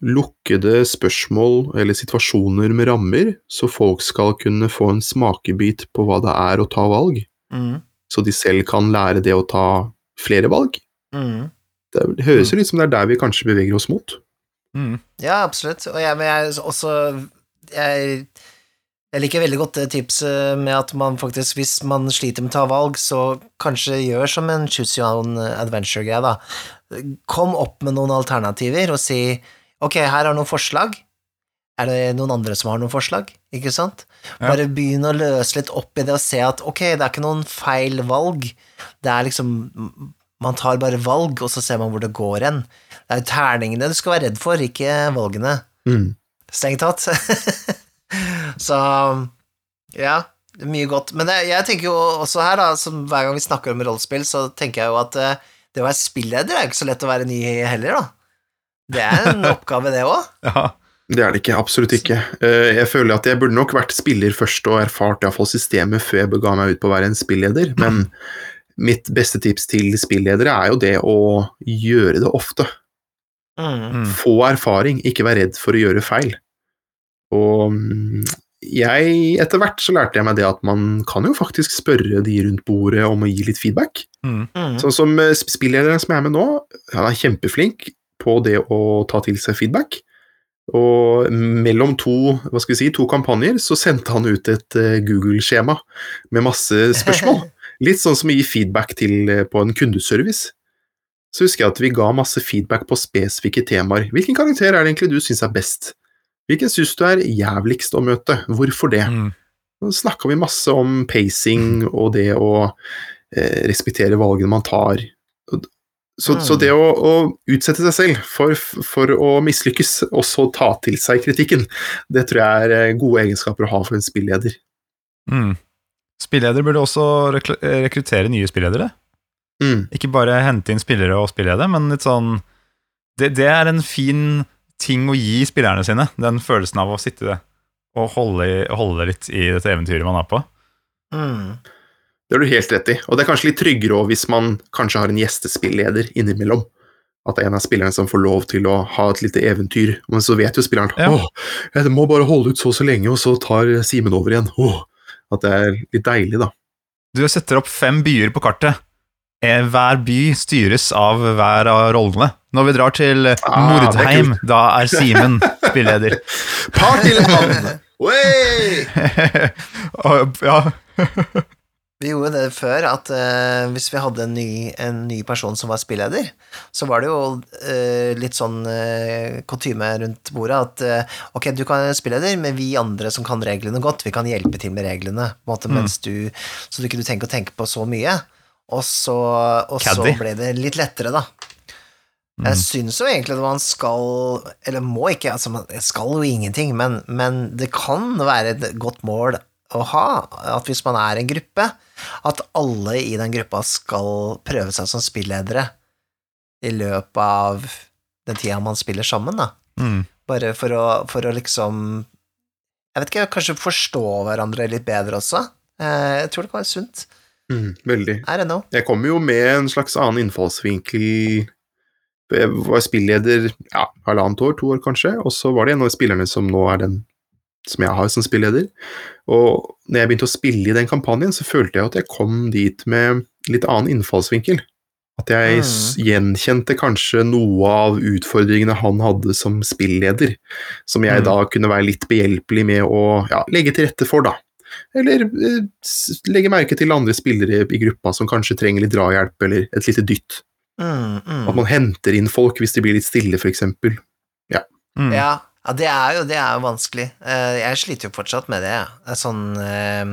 lukkede spørsmål eller situasjoner med rammer, så folk skal kunne få en smakebit på hva det er å ta valg, Mm. så de selv kan lære det å ta flere valg. Mm. Det, det høres jo litt som det er der vi kanskje beveger oss mot. Mm. Ja, absolutt. Og jeg, men jeg også jeg, jeg liker veldig godt det tipset med at man faktisk, hvis man sliter med å ta valg, så kanskje gjør som en choose your own adventure-greie, da. Kom opp med noen alternativer og si ok, her er noen forslag. Er det noen andre som har noen forslag? Ikke sant? Ja. Bare begynn å løse litt opp i det og se at ok, det er ikke noen feil valg. Det er liksom Man tar bare valg, og så ser man hvor det går hen. Det er jo terningene du skal være redd for, ikke valgene. Mm. Strengt tatt. *laughs* *laughs* så ja, er mye godt. Men det, jeg tenker jo også her, da, som hver gang vi snakker om rollespill, så tenker jeg jo at eh, det å være spilleder er jo ikke så lett å være ny heller, da. Det er en *laughs* oppgave, det òg. Ja. Det er det ikke, absolutt ikke. Eh, Jeg føler at jeg burde nok vært spiller først og erfart iallfall systemet før jeg bega meg ut på å være en spilleder, men mitt beste tips til spilledere er jo det å gjøre det ofte. Mm. Mm. Få erfaring, ikke vær redd for å gjøre feil. Og mm, jeg, etter hvert så lærte jeg meg det at man kan jo faktisk spørre de rundt bordet om å gi litt feedback. Mm. Mm. Sånn som eh, spillederen som jeg er med nå, han er kjempeflink på det å ta til seg feedback. Og mellom to, hva skal vi si, to kampanjer så sendte han ut et eh, Google-skjema med masse spørsmål. *laughs* Litt sånn som å gi feedback til, eh, på en kundeservice. Så husker jeg at vi ga masse feedback på spesifikke temaer. Hvilken karakter er det egentlig du syns er best? Hvilken syns du er jævligst å møte? Hvorfor det? Mm. Så snakka vi masse om pacing og det å eh, respektere valgene man tar. Så, Mm. så det å, å utsette seg selv for, for å mislykkes, og så ta til seg kritikken, det tror jeg er eh, gode egenskaper å ha for en spilleder. Mm. Spilleder burde også rekl- eh, rekruttere nye spilledere. Mm. Ikke bare hente inn spillere og spillede, men litt sånn det, det er en fin ting å gi spillerne sine. Den følelsen av å sitte og holde, holde litt i dette eventyret man er på. Mm. Det har du helt rett i. Og det er kanskje litt tryggere også hvis man kanskje har en gjestespilleder innimellom. At det er en av spillerne som får lov til å ha et lite eventyr. Men så vet jo spilleren Ja. åh, jeg må bare holde ut så og så lenge, og så tar Simen over igjen. Åh. At det er litt deilig, da. Du setter opp fem byer på kartet. Eh, Hver by styres av hver av rollene. Når vi drar til Ah, det er da er Simen spilleder. *laughs* Partyland! *laughs* Ja. Vi gjorde det før, at uh, hvis vi hadde en ny, en ny person som var spilleder, så var det jo uh, litt sånn uh, kutyme rundt bordet at uh, ok, du kan være spilleder, men vi andre som kan reglene godt, vi kan hjelpe til med reglene, på en måte, Mm. mens du, så du ikke du tenker å tenke på så mye. Og så, og så ble det litt lettere, da. Mm. Jeg syns jo egentlig at man skal, eller må ikke, altså man skal jo ingenting, men, men det kan være et godt mål å ha, at hvis man er en gruppe, at alle i den gruppa skal prøve seg som spilledere i løpet av den tida man spiller sammen, da. Mm. Bare for å, for å liksom Jeg vet ikke, kanskje forstå hverandre litt bedre også. Eh, Jeg tror det kan være sunt. Mm, veldig. I don't know. Jeg kommer jo med en slags annen innfallsvinkel. Jeg var spilleder ja, halvannet år, to år kanskje, og så var det en av spillerne som nå er den som jeg har som spilleder. Og når jeg begynte å spille i den kampanjen, så følte jeg at jeg kom dit med litt annen innfallsvinkel. At jeg mm. gjenkjente kanskje noe av utfordringene han hadde som spilleder, som jeg Mm. da kunne være litt behjelpelig med å ja, legge til rette for, da. Eller eh, legge merke til andre spillere i gruppa som kanskje trenger litt drahjelp, eller et lite dytt. Mm, mm. At man henter inn folk hvis de blir litt stille, f.eks. Mm. Ja, ja det, er jo, det er jo vanskelig. Eh, Jeg sliter jo fortsatt med det, jeg. Sånn eh,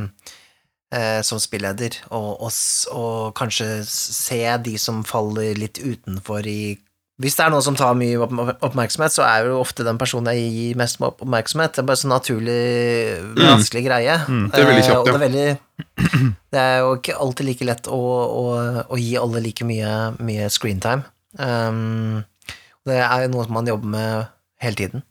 eh, som spilleder, og, og, og kanskje se de som faller litt utenfor i Hvis det er noen som tar mye oppmerksomhet, så er jo ofte den personen jeg gir mest oppmerksomhet. Det er bare sånn naturlig, vanskelig greie. Mm, det er veldig Eh, kjapt, det ja. er veldig *clears throat* Det er jo ikke alltid like lett å, å, å gi alle like mye, mye screentime. Um, det er jo noe som man jobber med hele tiden.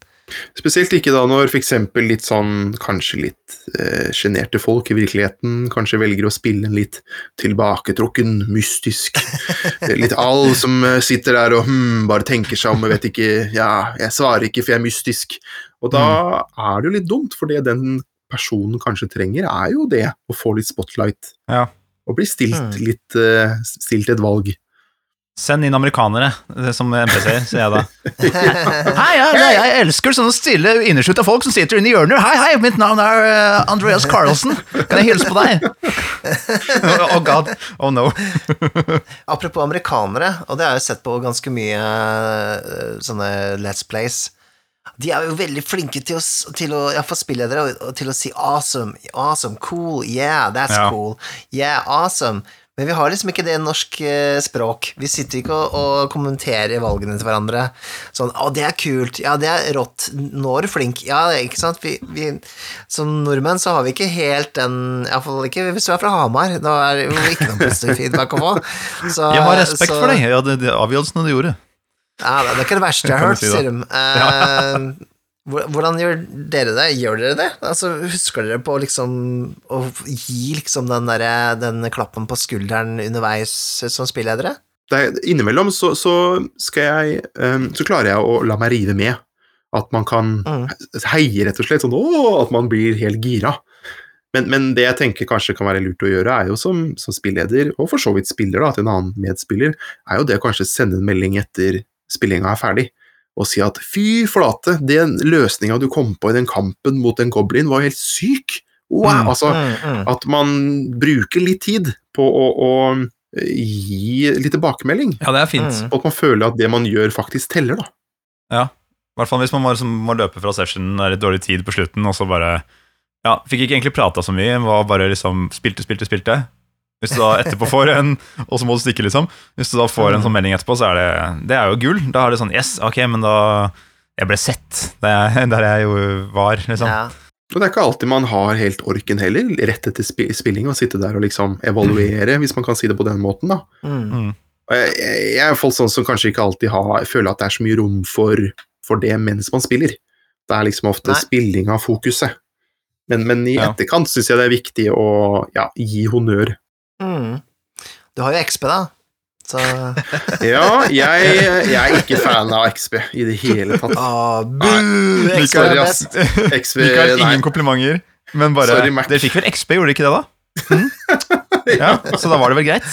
Spesielt ikke da når f.eks. litt sånn kanskje litt eh, folk i virkeligheten kanskje velger å spille en litt tilbaketrukken, mystisk *laughs* eh, Litt all som eh, sitter der og hm, bare tenker seg om og vet ikke Ja, jeg svarer ikke for jeg er mystisk. Og da er det jo litt dumt, for det den personen kanskje trenger, er jo det å få litt spotlight. Ja. Og bli stilt Mm. litt eh, Stilt et valg. Send inn amerikanere eh, som NPC-er, sier jeg da. *laughs* Hei, jeg, nei, jeg elsker sånne stille, innerslutte folk som sitter inne i hjørner. Hei, hei, mitt navn er eh, Andreas Carlsen. Kan jeg hilse på deg? *laughs* oh god. Oh no. *laughs* Apropos amerikanere, og det har jeg sett på ganske mye eh, sånne Let's Plays. De er jo veldig flinke til å, til å ja, for spilledere til å si awesome, awesome, cool, yeah, that's Ja. cool, yeah, awesome. Men vi har liksom ikke det i norsk eh, språk. Vi sitter ikke og, og kommenterer valgene til hverandre. Sånn 'Å, det er kult. Ja, det er rått. Nå er du flink.' Ja, ikke sant? Vi, vi, som nordmenn så har vi ikke helt den Iallfall ikke hvis du er fra Hamar. Da er det ikke noe positiv feedback å få. Så, Jeg har respekt så- for deg. Ja, det, det avgjørelsene du gjorde. Ja, det er ikke det verste jeg har hørt, si sier de. Eh, Hvor- Hvordan gjør dere det? Gjør dere det? Altså, husker dere på liksom å gi liksom den der, den klappen på skulderen underveis som spilledere? er, innimellom så, så skal jeg ehm, Så klarer jeg å la meg rive med. At man kan Mm. heie, rett og slett. Sånn å, at man blir helt gira. Men, men det jeg tenker kanskje kan være lurt å gjøre, er jo som, som spilleder, og for så vidt spiller da, til en annen medspiller, er jo det å kanskje sende en melding etter spillinga er ferdig, og si at fy flate, den løsninga du kom på i den kampen mot den goblin var helt syk. Wow! Mm. Altså, Mm, mm. at man bruker litt tid på å, å gi litt tilbakemelding. Ja, det er fint. Og at man føler at det man gjør, faktisk teller, da. Ja, I hvert fall hvis man må, må løpe fra sessionen, det er litt dårlig tid på slutten, og så bare Ja, fikk ikke egentlig prata så mye, var bare liksom spilte, spilte, spilte. Hvis du da etterpå får en Og så må du stikke, liksom. Hvis du da får en sånn melding etterpå, så er det Det er jo gull. Da er det sånn Yes, ok, men da Jeg ble sett der jeg, der jeg jo var, liksom. Ja. Og det er ikke alltid man har helt orken heller, rett etter spilling, og sitte der og liksom evaluere, hvis man kan si det på den måten, da. Mm. Mm. Og Jeg, jeg, er folk sånn som kanskje ikke alltid har, føler at det er så mye rom for, for det mens man spiller. Det er liksom ofte Nei. spilling av fokuset. Men, men i Ja. etterkant syns jeg det er viktig å ja, gi honnør. Mm. Du har jo XP, da. Så *laughs* Ja, jeg, jeg er ikke fan av XB i det hele tatt. Ah, bu! nei, XB er best. XB, Mikael, nei. ingen komplimenter, men bare Sorry, Mac. Dere fikk vel XP, gjorde dere ikke det, da? Mm? *laughs* Ja, så da var det vel greit?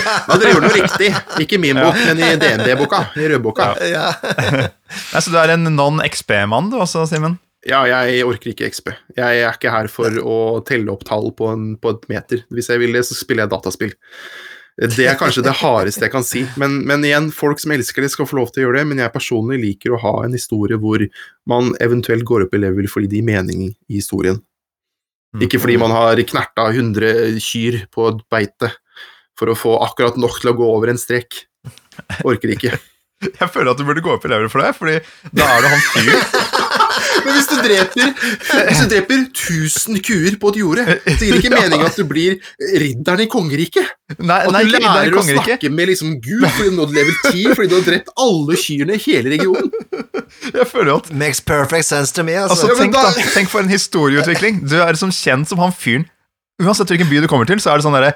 ja. Men dere gjorde noe riktig. Ikke i min bok, men i DND-boka. I rødboka. ja. *laughs* Nei, Så du er en non-XP-mann, du også, Simen? Ja, jeg orker ikke XB. Jeg er ikke her for å telle opp tall på, en, på et meter. Hvis jeg vil det, så spiller jeg dataspill. Det er kanskje det hardeste jeg kan si. Men, men igjen, folk som elsker det, skal få lov til å gjøre det. Men jeg personlig liker å ha en historie hvor man eventuelt går opp i level fordi det gir mening i historien. Ikke fordi man har knerta 100 kyr på et beite for å få akkurat nok til å gå over en strek. Orker ikke. Jeg føler at du burde gå opp i level for det, Fordi da er du han fyren. *laughs* Men hvis du dreper, hvis du dreper 1000 kuer på et jorde, så gir det ikke *laughs* mening at du blir ridderen i kongeriket. Nei, At nei du lærer å snakke med liksom Gud fordi du nådde level 10 fordi du har drept alle kyrne i hele regionen. *laughs* Jeg føler at Makes perfect sense to me, Altså, altså. Tenk, da- tenk for en historieutvikling. Du er som kjent som han fyren. Uansett hvilken by du kommer til, så er det sånn derre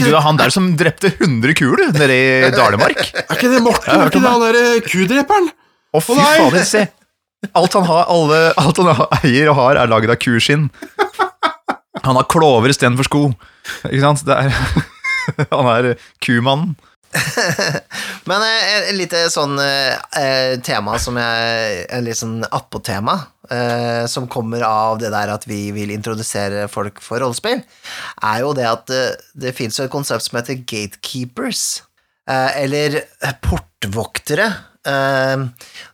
Du er han der som drepte 100 kuer, du, nede i Dalemark. Er ikke det Morten? Er ikke det han derre kudreperen? Å, fy fader, se! Alt han, har, alle, alt han eier og har, er laget av kuskinn. Han har klover istedenfor sko. Ikke sant? Det er, *laughs* han er kumannen. *laughs* Men eh, et lite sånn eh, eh, tema som jeg En litt sånn attpåtema, eh, som kommer av det der at vi vil introdusere folk for rollespill, er jo det at eh, det fins et konsept som heter gatekeepers. Eh, eller portvoktere. Eh,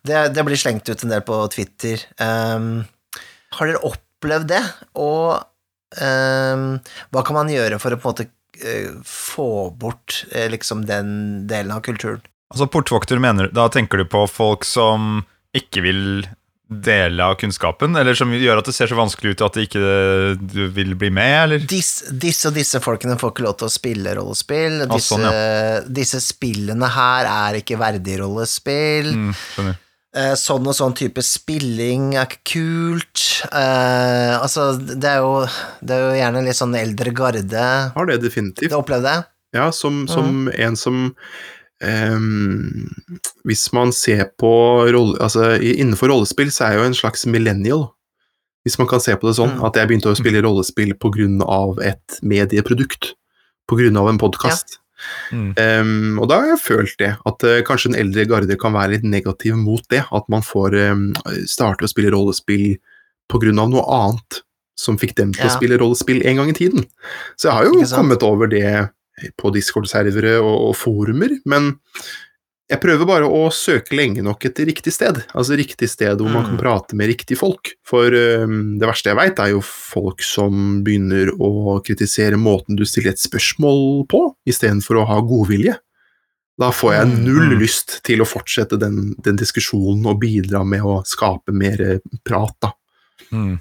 det, det blir slengt ut en del på Twitter. Eh, har dere opplevd det? Og eh, hva kan man gjøre for å på en måte få bort liksom den delen av kulturen? Altså, portvokter mener Da tenker du på folk som ikke vil dele av kunnskapen, eller som gjør at det ser så vanskelig ut at det ikke du vil bli med, eller? Dis, disse og disse folkene får ikke lov til å spille rollespill. Disse, sånn, disse spillene her er ikke verdig rollespill. Mm. Eh, sånn og sånn type spilling er ikke kult. Eh, altså, det er, jo, det er jo gjerne litt sånn eldre garde. Har det definitivt. Du opplevde jeg. det? Ja, som, som en som ehm, Hvis man ser på rolle, altså, Innenfor rollespill så er jeg jo en slags millennial, hvis man kan se på det sånn. Mm. At jeg begynte å spille rollespill pga. et medieprodukt. Pga. en podkast. Mm. Um, og da har jeg følt det, at uh, kanskje den eldre garde kan være litt negativ mot det. At man får um, starte å spille rollespill pga. noe annet som fikk dem til å spille rollespill en gang i tiden. Så jeg har jo kommet over det på Discord-servere og, og forumer, men jeg prøver bare å søke lenge nok etter riktig sted. Altså riktig sted hvor man kan Mm. prate med riktige folk. For um, det verste jeg veit, er jo folk som begynner å kritisere måten du stiller et spørsmål på, istedenfor å ha godvilje. Da får jeg Mm. null Mm. lyst til å fortsette den, den diskusjonen og bidra med å skape mer prat, da. Mm.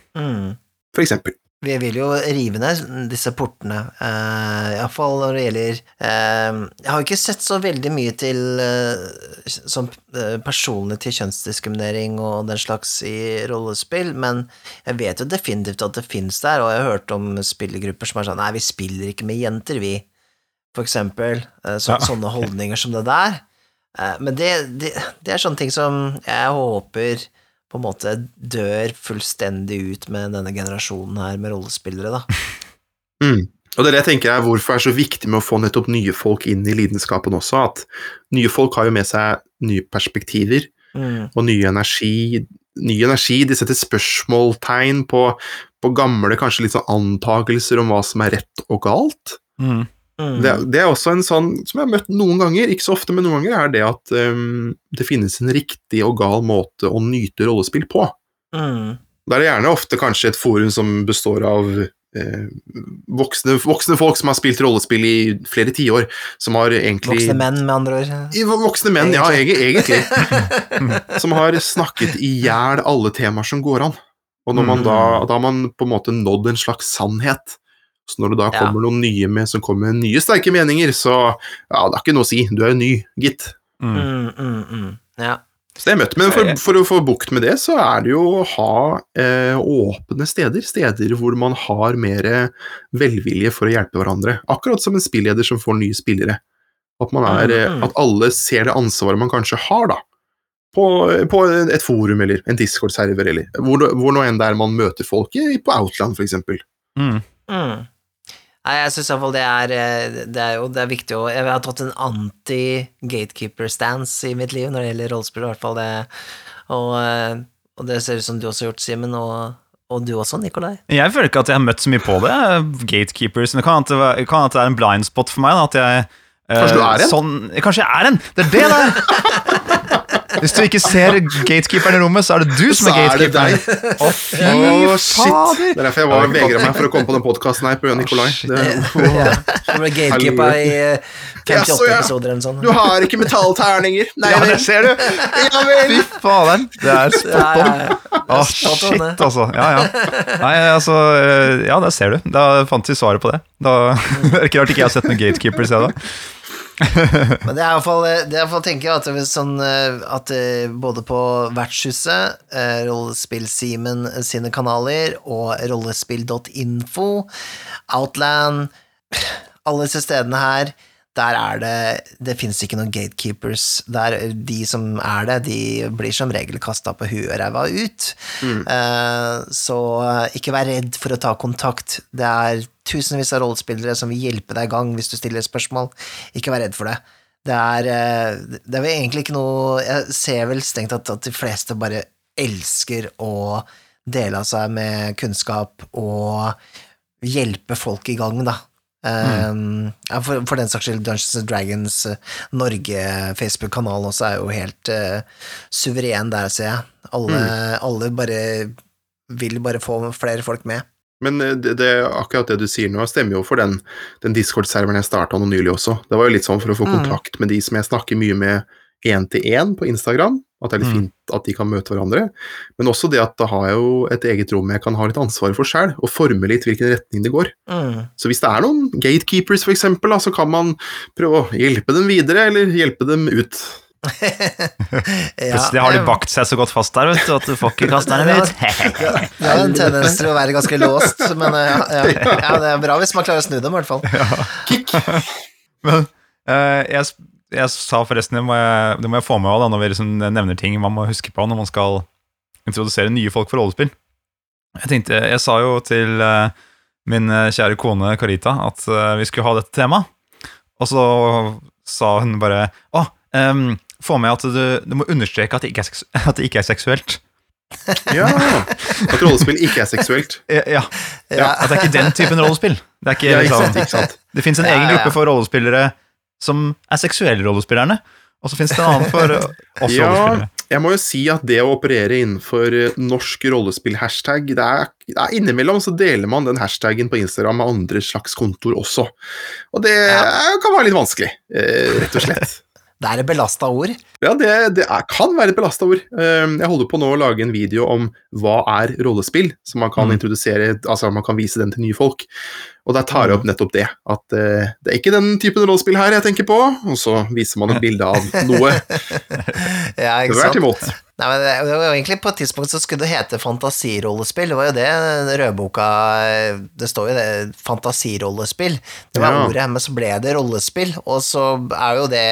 for eksempel. Vi vil jo rive ned disse portene, uh, iallfall når det gjelder uh, Jeg har jo ikke sett så veldig mye til uh, som uh, personlig til kjønnsdiskriminering og den slags i rollespill, men jeg vet jo definitivt at det finnes der, og jeg har hørt om spillergrupper som er sånn Nei, vi spiller ikke med jenter, vi, for eksempel. Så, ja. Sånne holdninger som det der. men det, det, det er sånne ting som jeg håper på en måte dør fullstendig ut med denne generasjonen her med rollespillere, da. *laughs* Mm. Og det er det jeg tenker er hvorfor det er så viktig med å få nettopp nye folk inn i lidenskapen også, at nye folk har jo med seg nye perspektiver mm. og ny energi. Ny energi, de setter spørsmålstegn på, på, gamle, kanskje litt sånn antakelser om hva som er rett og galt. Mm. Mm. Det, det, er også en sånn som jeg har møtt noen ganger, ikke så ofte, men noen ganger, er det at um, det finnes en riktig og gal måte å nyte rollespill på. Mm. Da er det gjerne ofte kanskje et forum som består av eh, voksne, voksne, folk som har spilt rollespill i flere tiår, som har egentlig Voksne menn, med andre ord? Voksne menn, egentlig. ja, egentlig. *laughs* som har snakket i hjel alle temaer som går an. Og når man mm. da, da har man på en måte nådd en slags sannhet. Så når det da kommer ja. noen nye med, som kommer med nye sterke meninger, så ja, det er ikke noe å si. Du er ny, gitt. Mm. Mm, mm, mm. ja. Så det er møtt. Men for, for, å få bukt med det, så er det jo å ha eh, åpne steder. Steder hvor man har mer velvilje for å hjelpe hverandre. Akkurat som en spilleder som får nye spillere. At, er, eh, at alle ser det ansvaret man kanskje har, da. På, på et forum eller en Discord-server, eller hvor, hvor nå enn det er man møter folk, på Outland, eksempel. Mm. Mm. Nei, jeg syns iallfall det er eh, Det er jo det er viktig å Jeg har tatt en anti-gatekeeper-stance i mitt liv når det gjelder rollespill, i hvert fall det. Og, eh, og, det ser ut som du også har gjort, Simen, og, og, du også, Nikolai. Jeg føler ikke at jeg har møtt så mye på det, gatekeepers. Det kan hende det, kan at det er en blind spot for meg. Da, at jeg Kanskje du er en? Sånn, kanskje jeg er en! Det er det der! *laughs* Hvis du ikke ser gatekeeperen i rommet, så er det du som er gatekeeperen. Å, fy oh, fader! Det er derfor jeg var vegra meg for å komme på den podkasten her på Nikolai. Det, oh. ja, ble gatekeeper i 58 ja, episoder eller sånn. Du har ikke metallterninger. *laughs* Nei, ja, det ser du. Ja, Fy faderen. Det er spot on. Å, shit, altså. Ja, ja. Nei, altså Ja, der ser du. Da fant vi svaret på det. Da, *laughs* det er ikke rart ikke jeg har sett noen gatekeepers, jeg, da. *laughs* Men det er iallfall Det er tenker jeg at, sånn, eh, at eh, både på Vertshuset, eh, Rollespill-Simen sine kanaler og rollespill.info, Outland Alle disse stedene her der er det Det fins ikke noen gatekeepers. Der de som er det, de blir som regel kasta på huet og ræva ut. Mm. Uh, så ikke vær redd for å ta kontakt. Det er tusenvis av rollespillere som vil hjelpe deg i gang hvis du stiller spørsmål. Ikke vær redd for det. Det er, uh, det er vel egentlig ikke noe Jeg ser vel stengt at, at de fleste bare elsker å dele av seg med kunnskap og hjelpe folk i gang, da. Mm. Uh, for, for, den saks skyld, Dungeons Dragons uh, Norge-Facebook-kanalen også er jo helt uh, suveren der, ser jeg. Alle, mm. alle, bare vil bare få flere folk med. Men eh, det, det, akkurat det du sier nå, stemmer jo for den, den Discord-serveren jeg starta nå nylig også. Det var jo litt sånn for å få mm. kontakt med de som jeg snakker mye med én til én på Instagram. At det er litt mm. fint at de kan møte hverandre. Men også det at da har jeg jo et eget rom jeg kan ha litt ansvar for sjøl, og forme litt hvilken retning det går. Mm. Så hvis det er noen gatekeepers, for eksempel, så kan man prøve å hjelpe dem videre, eller hjelpe dem ut. *laughs* ja, Plutselig har de bakt seg så godt fast der vet du, at du får ikke kaste den ut. det har en tendens til å være ganske låst, men *laughs* ja, ja, det er bra hvis man klarer å snu dem, i hvert fall. Kick. *laughs* Men uh, jeg jeg sa forresten, det må jeg, det må jeg få med også, når vi liksom nevner ting man må huske på når man skal introdusere nye folk for rollespill. Jeg tenkte, jeg sa jo til uh, min eh, kjære kone Karita at uh, vi skulle ha dette temaet. Og så sa hun bare Å, um, få med at du, du må understreke at det ikke er, *laughs* at det ikke er seksuelt. *laughs* ja! At rollespill ikke er seksuelt. *laughs* Ja, ja. ja. At det er ikke den typen rollespill. Det, er ikke, ja, liksom- det fins en egen gruppe for rollespillere som er seksuelle rollespillerne. Og så finnes det en annen for *laughs* oss ja, rollespillere. Jeg må jo si at det å operere innenfor norsk rollespill-hashtag det er, det er, Innimellom så deler man den hashtagen på Instagram med andre slags kontor også. Og det ja. kan være litt vanskelig, eh, rett og slett. *laughs* Det er et belasta ord. Ja, det, det er, kan være et belasta ord. Eh, Jeg holder på nå å lage en video om hva er rollespill, så man kan Mm. introdusere, altså man kan vise den til nye folk. Og der tar jeg opp nettopp det, at uh, det er ikke den typen rollespill her jeg tenker på, og så viser man et bilde av *laughs* noe. *laughs* Ja, ikke sant? imot. Nei, men det var egentlig På et tidspunkt så skulle det hete fantasirollespill. Det var jo det rødboka Det står jo det, fantasirollespill. Det var Ja. ordet, men så ble det rollespill, og så er jo det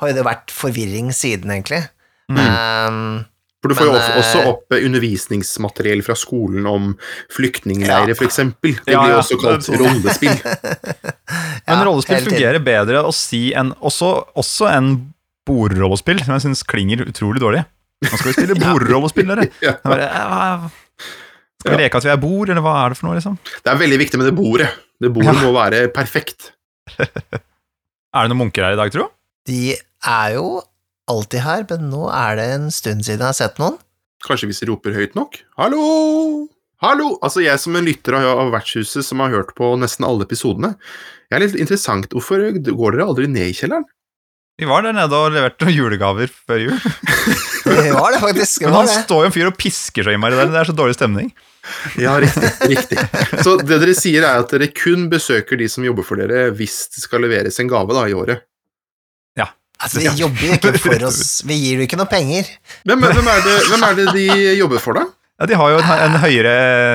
Har jo det vært forvirring siden, egentlig. Mm. Um, For du får jo Men, også- også eh, opp eh, undervisningsmateriell fra skolen om flyktningleirer, Ja. eksempel. Det blir jo ja. også kalt *laughs* rollespill. *laughs* Men rollespill fungerer bedre å si enn også, også en bordrollespill, som jeg syns klinger utrolig dårlig. Nå skal vi spille *laughs* bordrollespill, dere. Skal vi leke at vi er bord, eller hva er det for noe, liksom? Det er veldig viktig med det bordet. Det bordet Ja. må være perfekt. Er det noen munker her i dag, tro? De er jo alltid her, men nå er det en stund siden jeg har sett noen. Kanskje hvis de roper høyt nok? Hallo! Hallo! Altså, jeg som en lytter av Vertshuset som har hørt på nesten alle episodene, jeg er litt interessant. Hvorfor går dere aldri ned i kjelleren? Vi var der nede og leverte noen julegaver før jul. *laughs* Det var det faktisk. Det Men han det. står jo en fyr og pisker så innmari der. Det er så dårlig stemning. Ja, riktig. riktig. Så det dere sier, er at dere kun besøker de som jobber for dere hvis det skal leveres en gave da, i året. Altså, vi jobber jo ikke *laughs* for oss Vi gir jo ikke noe penger. Hvem, hvem, er det, hvem er det de jobber for, da? Ja, de har jo en, en høyere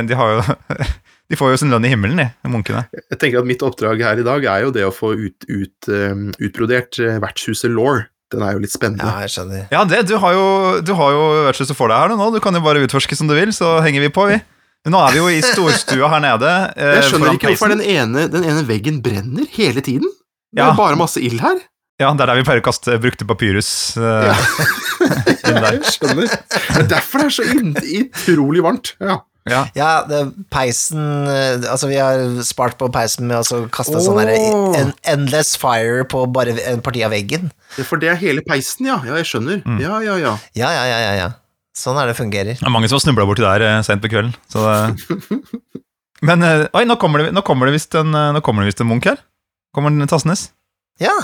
De har jo *laughs* De får jo sin lønn i himmelen, de, munkene. Jeg tenker at Mitt oppdrag her i dag er jo det å få ut, ut, um, utbrodert eh, vertshuset Law. Den er jo litt spennende. Ja, jeg skjønner. Ja, det, du har jo, du har jo vertshuset for deg her nå. Du kan jo bare utforske som du vil, så henger vi på, vi. Men Nå er vi jo i storstua her nede. eh, *laughs* Jeg skjønner ikke hvorfor den ene, den ene veggen brenner hele tiden. Det Ja. er bare masse ild her. Ja, det er der vi pleier å kaste brukte papyrus. Uh, Ja. *laughs* Jeg skjønner. Det er derfor det er så utrolig varmt. Ja. Ja. Ja, det, peisen eh, Altså, vi har spart på peisen med å kaste kaste sånn der en, endless fire på bare en parti av veggen. Det For det er hele peisen, ja. Ja, jeg skjønner. Mm. Ja, ja, ja. Ja, ja, ja, ja. ja. Sånn er det fungerer. Det er mange som har snubla borti der sent seint på kvelden. Så det... *laughs* Men eh, oi, nå kommer det, nå kommer det visst en, eh, nå kommer det visst en munk her. Kommer den Tassenes? Ja.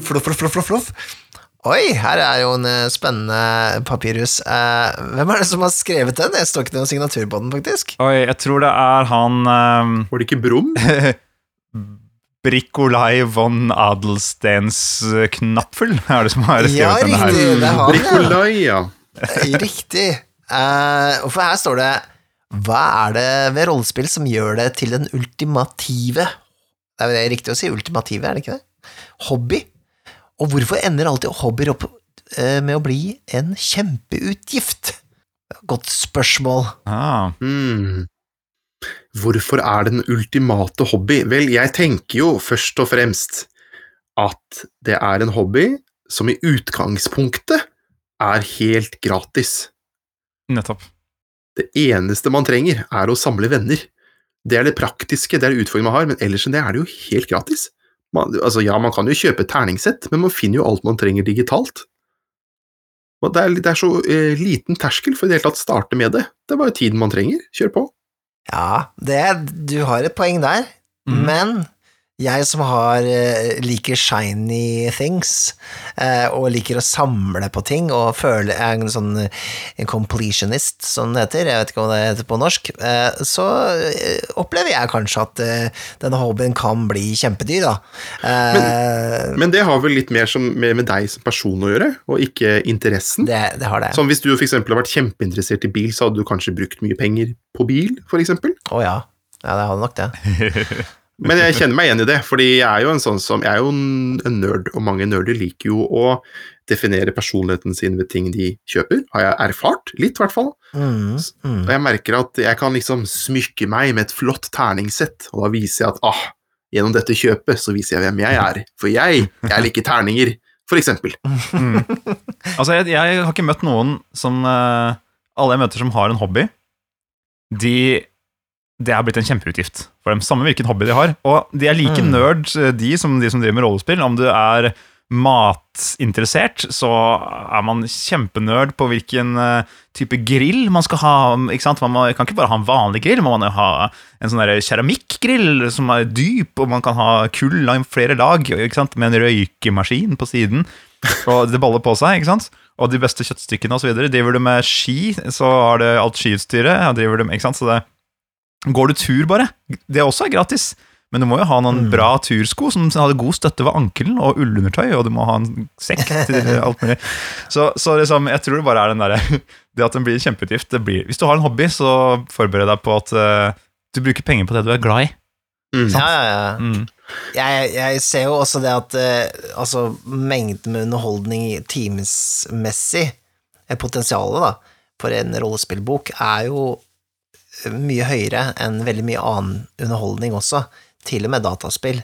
Fluff, fluff, fluff, fluff, fluff. Oi, her er jo en eh, spennende papirhus. Eh, hvem er det som har skrevet den? Jeg står ikke noen signatur på den, faktisk. Oi, jeg tror det er han um, Var det ikke Brum? *laughs* Brikolai von Adelstens eh, Knapfel, er det som har skrevet Ja, denne her. riktig. det har vi, ja. *laughs* Eh, Riktig. Uh, for her står det Hva er det ved rollespill som gjør det til den ultimative Det er vel riktig å si ultimative, er det ikke det? Hobby. Og hvorfor ender alltid hobbyer opp eh, med å bli en kjempeutgift? Godt spørsmål. Ah, Hmm. Hvorfor er det den ultimate hobby? Vel, jeg tenker jo først og fremst at det er en hobby som i utgangspunktet er helt gratis. nettopp. Det eneste man trenger, er å samle venner. Det er det praktiske, det er det utfordringen man har, men ellers enn det er det jo helt gratis. Man, altså ja, man kan jo kjøpe et terningsett, men man finner jo alt man trenger digitalt. Og det er, det er så eh, liten terskel for i det hele tatt starte med det. Det er bare tiden man trenger. Kjør på. Ja, det, du har et poeng der, mm. men jeg som har eh, liker shiny things, eh, og liker å samle på ting, og føler jeg er en sånn eh, en completionist, som det heter, jeg vet ikke om det heter på norsk, eh, så eh, opplever jeg kanskje at eh, denne hobbyen kan bli kjempedyr, da. Men, Men det har vel litt mer som, med, med deg som person å gjøre, og ikke interessen. det, det har det. Som hvis du for eksempel har vært kjempeinteressert i bil, så hadde du kanskje brukt mye penger på bil, for eksempel. Å ja. Ja, det hadde nok det. *laughs* Men jeg kjenner meg igjen i det, fordi jeg er jo en sånn som Jeg er jo en nerd, og mange nerder liker jo å definere personligheten sin ved ting de kjøper. Har jeg erfart? Litt, i hvert fall. Mm, mm. Og jeg merker at jeg kan liksom smykke meg med et flott terningsett, og da viser jeg at ah, gjennom dette kjøpet så viser jeg hvem jeg er. For jeg, jeg liker terninger, for eksempel. *laughs* Mm. Altså, jeg, jeg har ikke møtt noen som eh, Alle jeg møter som har en hobby, de det er blitt en kjempeutgift for dem. Samme hvilken hobby de har. Og de er like Mm. nerd, eh, de som, de som driver med rollespill, om du er matinteressert, så er man kjempenerd på hvilken eh, type grill man skal ha. ikke sant? Man må, kan ikke bare ha en vanlig grill, man må ha en sånn keramikkgrill som er dyp, og man kan ha kull av flere lag, ikke sant? med en røykemaskin på siden. Og det baller på seg, ikke sant? Og de beste kjøttstykkene osv. Driver du med ski, så har du alt skiutstyret. Driver du med, ikke sant? Så det, går du tur, bare, det også er gratis. Men du må jo ha noen Mm. bra tursko som hadde god støtte ved ankelen, og ullundertøy, og du må ha en sekk til *laughs* alt mulig. Så, så liksom, jeg tror det bare er den derre *laughs* Det at den blir kjempeutgift. Det blir, hvis du har en hobby, så forbered deg på at uh, du bruker penger på det du er glad i. Mm. Ja, ja, ja. Mm. Jeg, jeg ser jo også det at uh, altså, mengden med underholdning timesmessig, eh, potensialet da, for en rollespillbok, er jo mye høyere enn veldig mye annen underholdning også, til og med dataspill.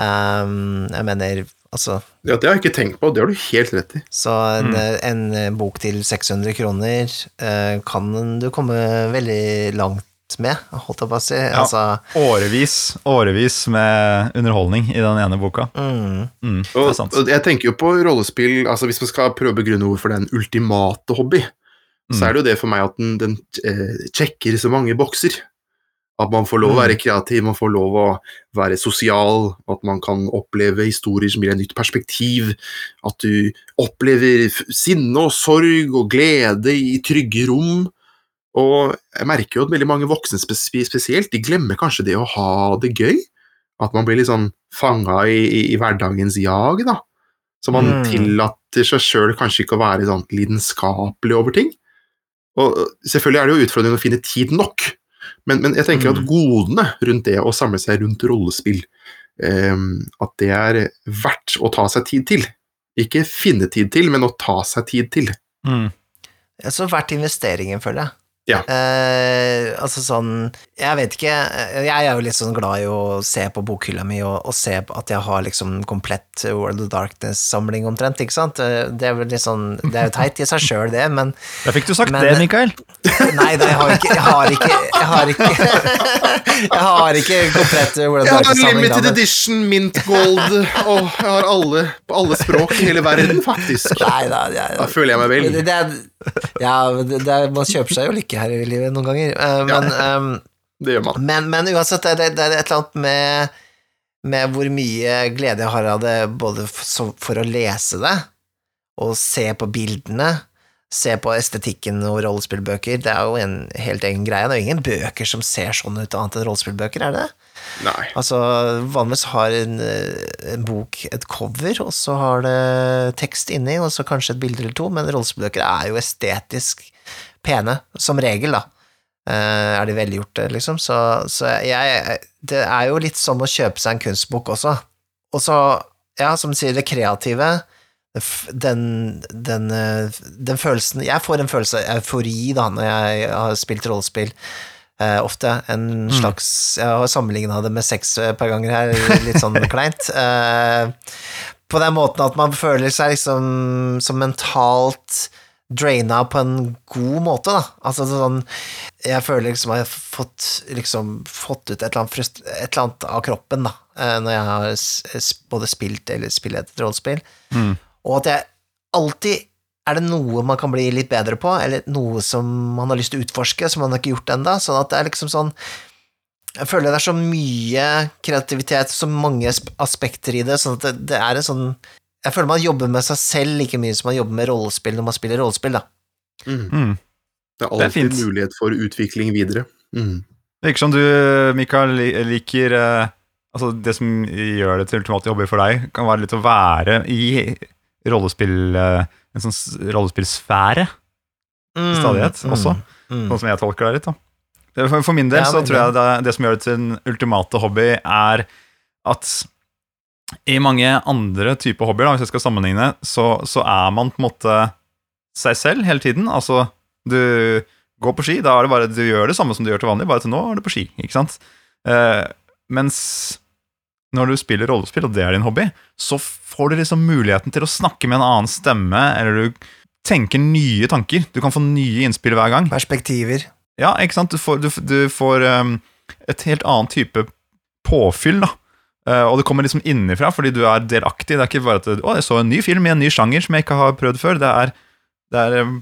Um, jeg mener, altså Ja, det har jeg ikke tenkt på, det har du helt rett i. Så en, en eh, bok til 600 kroner uh, kan du komme veldig langt med, holdt jeg på å si. Altså, Årevis, årevis med underholdning i den ene boka. mm, Mm, det Og, er sant. og jeg tenker jo på rollespill altså Hvis man skal prøve å begrunne hvorfor det er en ultimate hobby, Mm. så er det jo det for meg at den, den eh, sjekker så mange bokser. At man får lov å Mm. være kreativ, man får lov å være sosial, at man kan oppleve historier som gir et nytt perspektiv. At du opplever sinne og sorg og glede i trygge rom. Og jeg merker jo at veldig mange voksne spesielt, de glemmer kanskje det å ha det gøy. At man blir litt sånn fanga i, i, i hverdagens jag, da. Så man Mm. tillater seg sjøl kanskje ikke å være sånn lidenskapelig over ting. Og selvfølgelig er det jo utfordrende å finne tid nok, men, men jeg tenker at Mm. godene rundt det å samle seg rundt rollespill, um, at det er verdt å ta seg tid til. Ikke finne tid til, men å ta seg tid til. Mm. Så verdt investeringen, føler jeg. Ja. Eh, altså sånn Jeg vet ikke Jeg er jo litt sånn glad i å se på bokhylla mi og, og se at jeg har liksom komplett World of Darkness-samling omtrent, ikke sant? Eh, Det er vel litt sånn Det er jo teit i seg sjøl, det, men *laughs* Da fikk du sagt Men- det, Mikael. *laughs* Nei, nei, jeg har ikke Jeg har ikke Jeg har ikke, *laughs* jeg har ikke komplett World of Jeg har Darkness-samling. limited da, edition, mint gold, og jeg har alle på alle språk i hele verden, faktisk. Nei, da, jeg, Da føler jeg meg vel. Det, det *laughs* ja, det, det man kjøper seg jo lykke her i livet noen ganger, eh, men, um, Det gjør man. men, men uansett, det, det er et eller annet med, med hvor mye glede jeg har av det, både for, for å lese det, og se på bildene, se på estetikken og rollespillbøker. Det er jo en helt egen greie. Det er jo ingen bøker som ser sånn ut annet enn rollespillbøker, er det det? Nei. Altså, vanligvis har en, eh, en bok et cover, og så har det tekst inni, og så kanskje et bilde eller to, men rollespillbøker er jo estetisk pene, som regel, da. Eh, er de velgjorte, liksom. Så, så jeg Det er jo litt som å kjøpe seg en kunstbok også. Og så, ja, som du sier, det kreative, den, den, eh, den følelsen Jeg får en følelse av eufori da, når jeg har spilt rollespill. Eh, ofte en slags Jeg har sammenligna det med sex et par ganger her, litt sånn *laughs* kleint. Eh, på den måten at man føler seg liksom som mentalt draina på en god måte, da. Altså sånn Jeg føler liksom jeg har fått, liksom, fått ut et eller, frust et eller annet av kroppen, da, eh, når jeg har både spilt eller spiller et rollespill. Mm. Og at jeg alltid er det noe man kan bli litt bedre på, eller noe som man har lyst til å utforske, som man har ikke gjort ennå. Sånn at det er liksom sånn Jeg føler det er så mye kreativitet, så mange aspekter i det, sånn at det, det er en sånn Jeg føler man jobber med seg selv like mye som man jobber med rollespill når man spiller rollespill, da. Mm. Mm. Det er Det er alltid mulighet for utvikling videre. Mm. Det virker som du, Mikael, liker eh, Altså, det som gjør det til ultimate jobber for deg, kan være litt å være i rollespill eh, En sånn rollespillsfære, Mm, stadighet mm, også. mm. sånn som jeg tolker det litt. da For, for min del Ja, så tror jeg det, det som gjør det til en ultimate hobby, er at i mange andre typer hobbyer, da, hvis jeg skal sammenligne, så, så er man på en måte seg selv hele tiden. Altså, du går på ski, da er det bare du gjør det samme som du gjør til vanlig, bare at nå er du på ski, ikke sant? Uh, mens når du spiller rollespill, og det er din hobby, så får du liksom muligheten til å snakke med en annen stemme, eller du tenker nye tanker. Du kan få nye innspill hver gang. Perspektiver. Ja, ikke sant? Du får, du, du får um, et helt annet type påfyll da, Uh, og det kommer liksom innenfra fordi du er delaktig. Det er ikke bare at å, jeg så en ny film i en ny sjanger som jeg ikke har prøvd før. Det er, det er eh,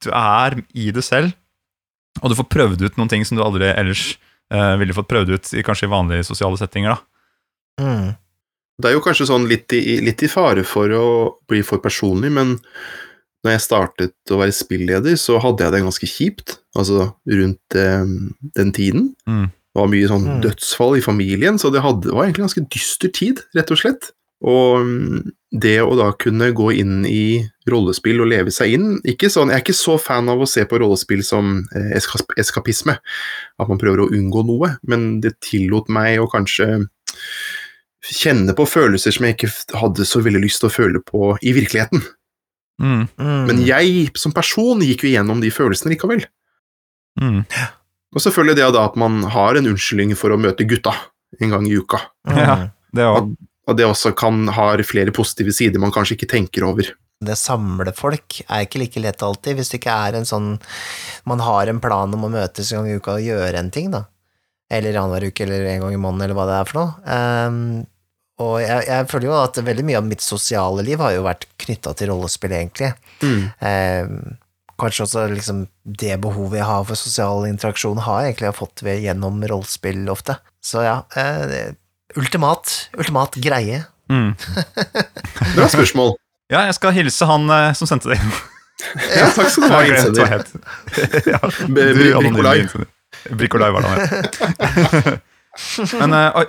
Du er i det selv, og du får prøvd ut noen ting som du aldri ellers uh, ville fått prøvd ut i kanskje vanlige sosiale settinger. da. Mm. Det er jo kanskje sånn litt i, litt i fare for å bli for personlig, men når jeg startet å være spilleder, så hadde jeg det ganske kjipt, altså rundt eh, den tiden. Mm. Det var mye sånn Mm. dødsfall i familien, så det, hadde, det var egentlig en ganske dyster tid, rett og slett. Og mm, det å da kunne gå inn i rollespill og leve seg inn ikke sånn, Jeg er ikke så fan av å se på rollespill som eh, eskapisme, at man prøver å unngå noe, men det tillot meg å kanskje kjenne på følelser som jeg ikke hadde så veldig lyst til å føle på i virkeligheten. Mm. Mm. Men jeg som person gikk jo gjennom de følelsene likevel. Mm. Og selvfølgelig det da at man har en unnskyldning for å møte gutta en gang i uka. Mm. Ja. Det at, Og det også kan ha flere positive sider man kanskje ikke tenker over. Det å samle folk er ikke like lett alltid, hvis det ikke er en sånn Man har en plan om å møtes en gang i uka og gjøre en ting, da. Eller annenhver uke, eller en gang i måneden, eller hva det er for noe. Ehm, og jeg, jeg føler jo at veldig mye av mitt sosiale liv har jo vært knytta til rollespill, egentlig. Ehm, kanskje også liksom det behovet jeg har for sosial interaksjon, har jeg egentlig fått ved gjennom rollespill ofte. Så ja, eh, ultimat, ultimat greie. Mm. *laughs* Bra spørsmål. Ja, jeg skal hilse han eh, som sendte det inn. Ja, takk skal du ha, *laughs* innsender. het. *laughs* ja, Brikolai. Brikolai var det han het. Men eh,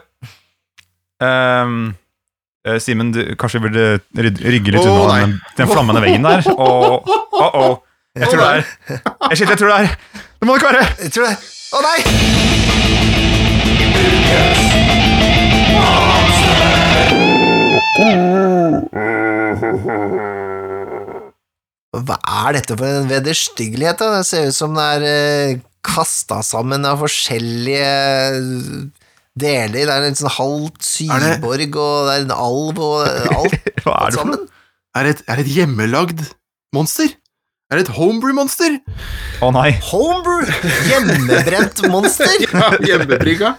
eh, Simen, du kanskje burde rygge litt oh, unna den, den flammende veggen der. Og oh, oh. Jeg tror det er Jeg, shit, jeg tror det er Det må det ikke være! Jeg tror det. Å nei! Hva er dette for en vederstyggelighet? Det ser ut som det er eh, kasta sammen av forskjellige deler. Det er en sånn halvt syborg, og det er en alv, og alt *laughs* Hva er det for noe? sammen. Er det et, er det et hjemmelagd monster? Er det et homebrew-monster? Å nei. Homebrew! Hjemmebrent monster! *laughs* Ja, hjemmebrygga.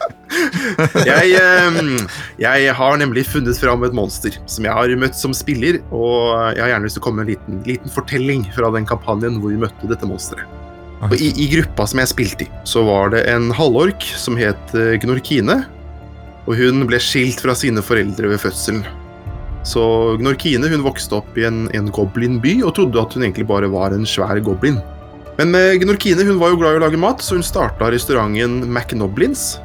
Jeg, ehm, jeg har nemlig funnet fram et monster som jeg har møtt som spiller, og jeg har gjerne lyst til å komme med en liten, liten fortelling fra den kampanjen hvor vi møtte dette monsteret. Og i, I gruppa som jeg spilte i, så var det en halvork som het eh, Gnorkine, og hun ble skilt fra sine foreldre ved fødselen. Så Gnorkine hun vokste opp i en, en goblinby og trodde at hun egentlig bare var en svær goblin. Men eh, Gnorkine hun var jo glad i å lage mat, så hun starta restauranten McNoblins.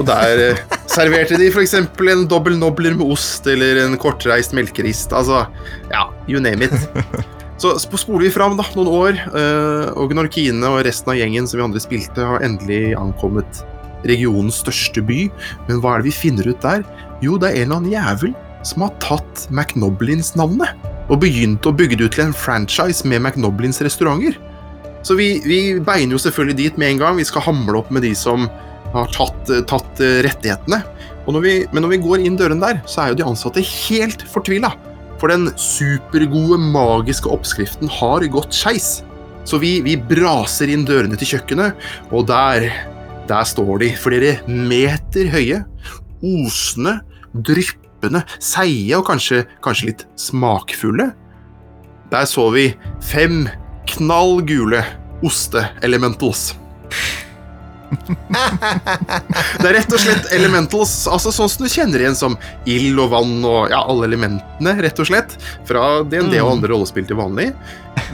Og der eh, *laughs* serverte de f.eks. en dobbel nobler med ost eller en kortreist melkerist. Altså, ja, you name it. *laughs* Så spoler vi fram da, noen år, eh, og Gnorkine og resten av gjengen som vi andre spilte, har endelig ankommet regionens største by. Men hva er det vi finner ut der? Jo, det er en eller annen jævel som har tatt McNoblins-navnet og begynt å bygge det ut til en franchise med McNoblins restauranter. Så vi, vi beiner jo selvfølgelig dit med en gang. Vi skal hamle opp med de som har tatt, tatt eh, rettighetene. Når vi, men når vi går inn døren der, så er jo de ansatte helt fortvila. For den supergode, magiske oppskriften har gått skeis. Så vi, vi braser inn dørene til kjøkkenet, og der, der står de flere meter høye, osende, dryppende, seige og kanskje, kanskje litt smakfulle. Der så vi fem knall gule oste-elementals. Det er rett og slett elementals, altså sånn som du kjenner igjen som ild og vann og ja, alle elementene, rett og slett, fra DND og Mm. andre rollespill til vanlig.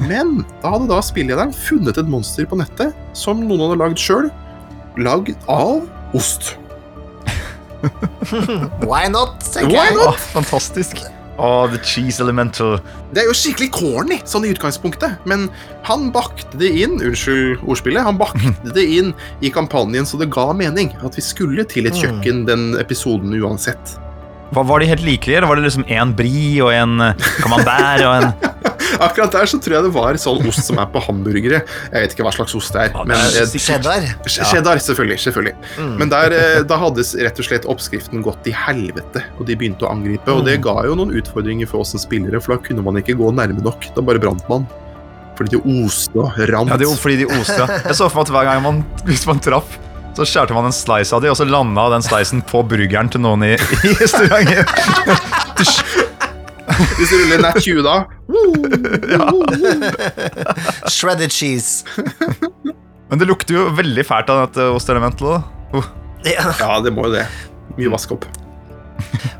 Men da hadde da spillederen funnet et monster på nettet som noen hadde lagd sjøl, lagd av ost. Why not, Why not? Oh, fantastisk. Å, the cheese elemental. Det er jo skikkelig corny, sånn i utgangspunktet, men han bakte det inn, unnskyld ordspillet, han bakte det inn i kampanjen så det ga mening at vi skulle til et Mm. kjøkken den episoden uansett. Hva, var de helt like, eller var det liksom en brie og en eh, camembert og en *laughs* Akkurat der så tror jeg det var sånn ost som er på hamburgere. Jeg vet ikke hva slags ost det er, men eh, Cheddar. cheddar, selvfølgelig. selvfølgelig. Mm. Men der, eh, da hadde rett og slett oppskriften gått i helvete, og de begynte å angripe. Og det ga jo noen utfordringer for oss som spillere, for da kunne man ikke gå nærme nok. Da bare brant man. Fordi de oste og rant. Ja, det er jo fordi de oste. *laughs* Jeg så for meg at hver gang man, hvis man traff, Så skjærte man en slice av de, og så landa den slicen på burgeren til noen i, i restauranten. *laughs* Hvis du ruller nat 20 da Shredded cheese. Men det lukter jo veldig fælt av dette ostelementet. da. Uh. Ja. Ja, det må jo det. Mye vask opp.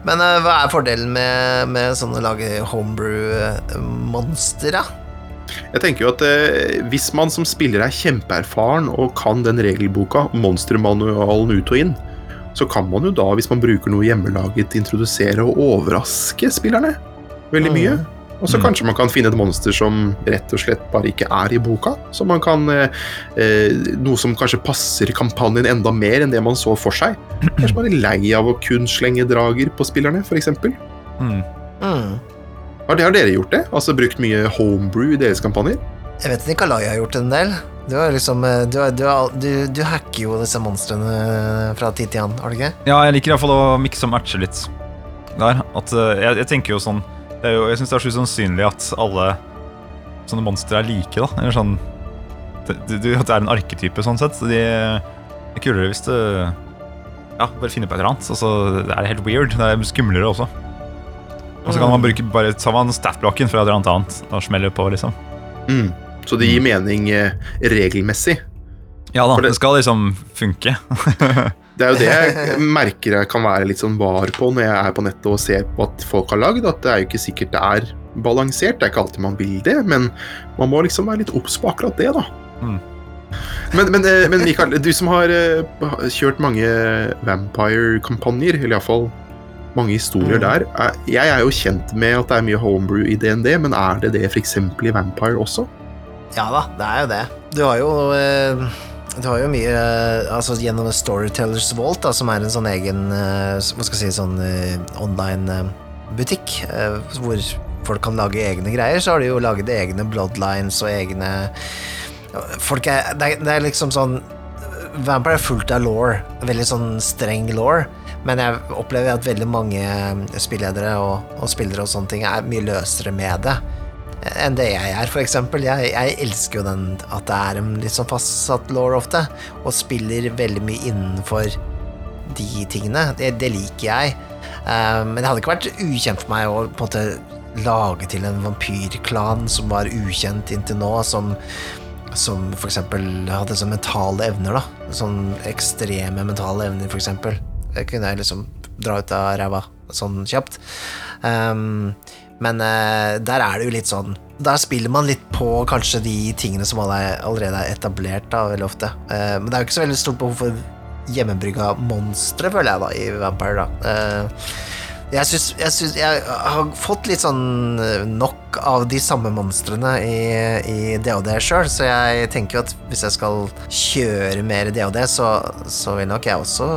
Men uh, hva er fordelen med, med sånne lage homebrew-monster, da? Jeg tenker jo at eh, Hvis man som spiller er kjempeerfaren og kan den regelboka, monstermanualen ut og inn, så kan man jo da, hvis man bruker noe hjemmelaget, introdusere og overraske spillerne veldig mye. Og så Mm. kanskje man kan finne et monster som rett og slett bare ikke er i boka. Så man kan eh, eh, Noe som kanskje passer kampanjen enda mer enn det man så for seg. Kanskje man er lei av å kun slenge drager på spillerne, f.eks. Mm. Mm. Har, har dere gjort det? Altså brukt mye homebrew i deres kampanjer? Jeg vet ikke, Nikolai har gjort en del. Du, liksom, eh, du, du, du, du hacker jo disse monstrene fra tid til annen, har du ikke? Ja, jeg liker iallfall å mikse og matche litt der. At, eh, jeg, jeg tenker jo sånn det er jo, Jeg syns det er så usannsynlig at alle sånne monstre er like, da. Eller sånn det, det er en arketype, sånn sett. Så de, det er kulere hvis du Ja, bare finner på et eller annet. Altså, det er helt weird. Det er skumlere også. Og så kan man bruke bare man statblokken fra et eller annet og smelle på, liksom. Mm. Så det gir mening eh, regelmessig. Ja da, det- det skal liksom funke. *laughs* Det er jo det jeg *laughs* merker jeg kan være litt sånn var på når jeg er på nettet og ser på at folk har lagd, at det er jo ikke sikkert det er balansert. Det er ikke alltid man vil det, men man må liksom være litt obs på akkurat det, da. Mm. Men, men, eh, men Mikael, du som har eh, kjørt mange Vampire-kampanjer, eller iallfall mange historier Mm. der. er- Jeg er jo kjent med at det er mye homebrew i DND, men er det det f.eks. i Vampire også? Ja da, det er jo det. Du har jo eh, Du har jo mye eh, Altså gjennom Storytellers Vault, da, som er en sånn egen eh, Hva skal jeg si Sånn online butikk hvor folk kan lage egne greier, så har de jo laget egne bloodlines og egne Folk er Det er, det er liksom sånn Vampire er fullt av law, veldig sånn streng law, men jeg opplever at veldig mange spilledere og, og spillere og sånne ting er mye løsere med det enn det jeg er, eksempel. Jeg, jeg elsker jo den at det er en litt sånn fastsatt law ofte, og spiller veldig mye innenfor de tingene. Det, det liker jeg. Eh, men det hadde ikke vært ukjent for meg å på en måte lage til en vampyrklan som var ukjent inntil nå, som som eksempel hadde sånne mentale evner, da. Sånn ekstreme mentale evner. Det kunne jeg liksom dra ut av ræva sånn kjapt. Um, men uh, der er det jo litt sånn Der spiller man litt på kanskje de tingene som alle er, allerede er etablert, da, veldig ofte. Uh, men det er jo ikke så veldig stort behov for hjemmebrygga monstre, føler jeg, da, i Vampire, da. Eh, jeg syns, jeg synes, jeg har fått litt sånn eh, nok av de samme monstrene i, i DOD sjøl, så jeg tenker jo at hvis jeg skal kjøre mer DOD, så, så vil nok jeg også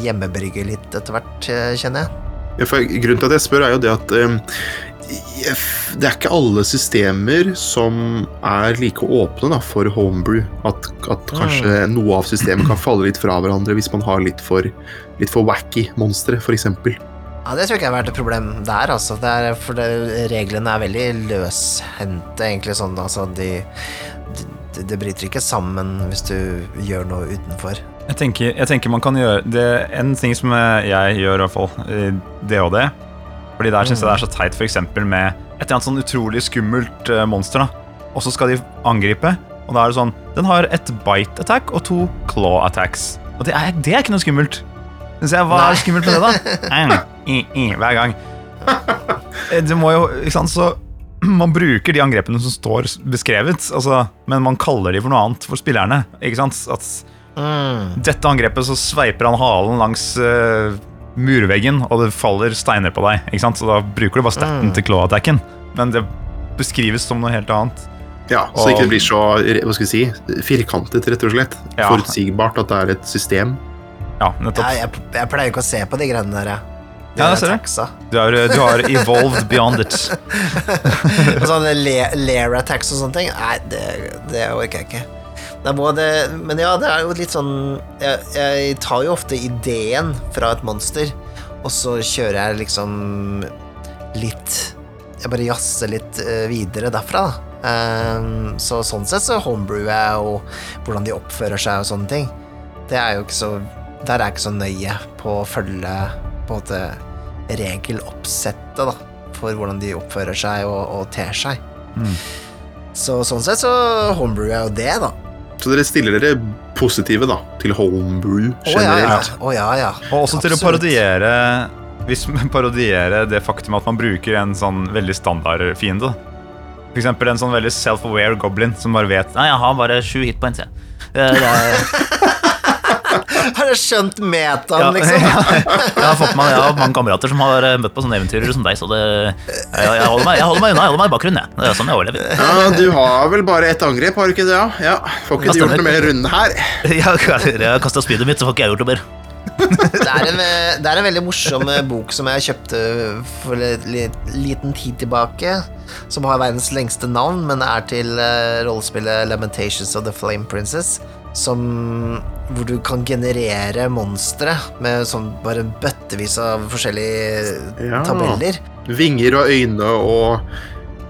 hjemmebrygge litt etter hvert, eh, kjenner jeg. Ja, for grunnen til at jeg spør, er jo det at um, det er ikke alle systemer som er like åpne da, for homebrew. At, at kanskje noe av systemet kan falle litt fra hverandre hvis man har litt for, litt for wacky monstre, f.eks. Ja, Det tror jeg ikke har vært et problem der, altså. Er, for det, reglene er veldig løshendte, egentlig sånn. Altså, de, de, det bryter ikke sammen hvis du gjør noe utenfor. Jeg tenker, jeg tenker man kan gjøre det En ting som jeg gjør, i hvert fall, det og det Fordi der syns jeg det er så teit, f.eks. med et eller annet sånn utrolig skummelt eh, monster. da Og så skal de angripe, og da er det sånn Den har et bite attack og to claw attacks. Og det er, det er ikke noe skummelt. Synes jeg, Hva er skummelt med det, da? *laughs* Ang, i, i, hver gang. Eh, Det må jo Ikke sant, så man bruker de angrepene som står beskrevet, altså, men man kaller de for noe annet for spillerne. Ikke sant? At Mm. dette angrepet så sveiper han halen langs uh, murveggen, og det faller steiner på deg. Ikke sant? Så da bruker du bare staten Mm. til claw-attacken. Men det beskrives som noe helt annet. Ja, så Og- ikke det blir så hva skal vi si, firkantet, rett og slett. Ja. Forutsigbart at det er et system. Ja, nettopp. Jeg, jeg, jeg pleier ikke å se på de greiene der, jeg. Ja, jeg ser det. Du, har, du har evolved beyond it. Sånne lair attacks og sånne ting. Nei, det, det orker jeg ikke. Det, men ja, det er jo litt sånn jeg, jeg tar jo ofte ideen fra et monster, og så kjører jeg liksom litt Jeg bare jazzer litt eh, videre derfra, da. Um, så sånn sett så homebrewer jeg og hvordan de oppfører seg og sånne ting. det er jo ikke så Der er jeg ikke så nøye på å følge på en måte regeloppsettet, da, for hvordan de oppfører seg og, og ter seg. Mm. Så sånn sett så homebrew er jo det, da. Så dere stiller dere positive da, til homebrew Å ja, ja. Oh, ja, ja. Og også til å parodiere Hvis man *laughs* parodierer det faktum at man bruker en sånn veldig standard fiende. For eksempel en sånn veldig self-aware goblin som bare vet Nei, jeg har bare sju hitpoints, jeg. Det, det *laughs* *laughs* Har du skjønt metaen, ja, liksom? *laughs* jeg har fått meg, jeg har mange kamerater som har eh, møtt på sånne eventyrere som deg, så det Jeg, jeg, holder, meg, jeg holder meg unna, jeg holder meg i bakgrunnen, jeg. Det er sånn jeg overlever. Ja, du har vel bare ett angrep, har du ikke det? Ja, ja. Får ikke du gjort noe mer runde her. *laughs* Jeg har kasta spydet mitt, så får ikke jeg gjort noe mer. Det er, en, eh, det er en veldig morsom eh, bok som jeg kjøpte for en liten tid tilbake. Som har verdens lengste navn, men er til uh, rollespillet Lamentations of the Flame Princess. Som, hvor du kan generere monstre med sånn bare bøttevis av forskjellige Ja. tabeller. Vinger og øyne og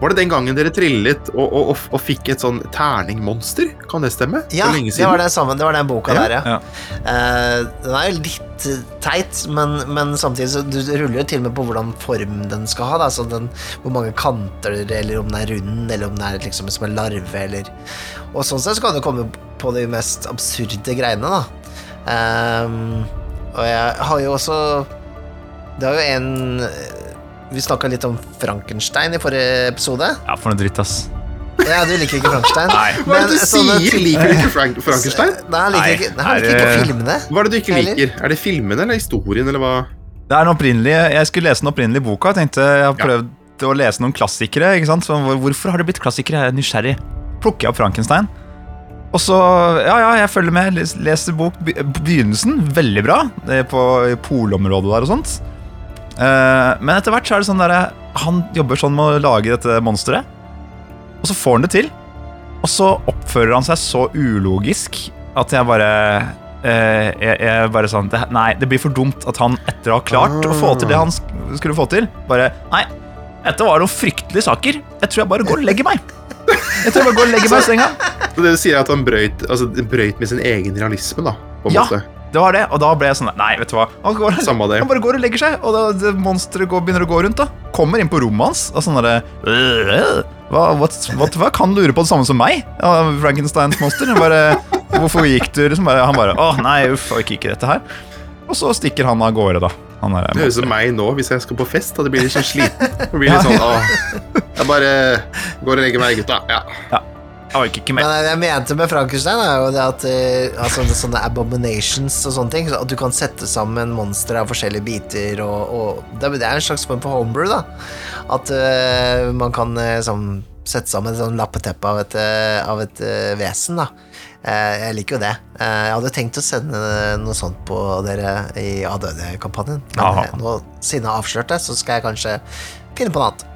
Var det den gangen dere trillet og, og, og, og fikk et sånn terningmonster? Kan det stemme? Ja, For lenge det var, det sammen, det var den boka Ja, der, ja. ja. Uh, den er jo litt eh, teit, men, men samtidig så du ruller jo til og med på hvordan form den skal ha. Da. Så den, hvor mange kanter, eller om den er rund, eller om den er liksom som en larve, eller Og sånn sett så kan du komme på de mest absurde greiene, da. Uh, og jeg har jo også Det er jo en Vi snakka litt om Frankenstein i forrige episode. Ja, for noe dritt, ass. Ja, du liker ikke Frankenstein? Nei. Hva er det du sånne sier? til- Liker du ikke Frank Frankenstein? Nei, han liker ikke, nei, liker er ikke filmene. Hva er det du ikke Eller? liker? Er det filmene eller historien, eller hva? Det er den opprinnelige, Jeg skulle lese den opprinnelige boka. Jeg tenkte jeg har Ja. prøvd å lese noen klassikere. ikke sant? Så hvorfor har det blitt klassikere? Jeg er nysgjerrig. Plukker jeg opp Frankenstein. Og så, ja, ja, jeg følger med. Leser bok begynnelsen. Veldig bra. Det er på polområdet der og sånt. Eh, men etter hvert så er det sånn der Han jobber sånn med å lage dette monsteret. Og så får han det til. Og så oppfører han seg så ulogisk at jeg bare eh, jeg, jeg bare sånn det, Nei, det blir for dumt at han etter å ha klart å få til det han sk- skulle få til, bare Nei, dette var noen fryktelige saker. Jeg tror jeg bare går og legger meg. Jeg tror jeg bare går og legger meg i senga. Så det du sier er at han brøyt, altså, brøyt med sin egen realisme, da? På en Ja. måte. Det var det, og da ble jeg sånn Nei, vet du hva. Han, går, det. han bare går og legger seg, og da monsteret begynner å gå rundt. da Kommer inn på rommet hans og sånn derre «Øh, hva, hva kan lure på det samme som meg? Ja, Frankensteins monster. Bare, hvorfor gikk du liksom bare, Han bare Å, nei, uff, jeg orker ikke dette her. Og så stikker han av gårde, da. Han er, Det høres ut som meg nå hvis jeg skal på fest. Da jeg blir litt sånn sliten. Det blir litt sånn, å, Jeg bare går og legger meg, gutta. Ja. jeg orker ikke mer. Men det jeg mente med Frankenstein, er jo det at eh, altså, sånne abominations og sånne ting, at du kan sette sammen monstre av forskjellige biter, og, og det, er en slags form for homebrew, da. At uh, man kan sånn, sette sammen et sånn lappeteppe av et, av et vesen, da. Jeg liker jo det. Jeg hadde tenkt å sende noe sånt på dere i ADD-kampanjen, men nå, siden jeg har avslørt det, så skal jeg kanskje finne på noe annet.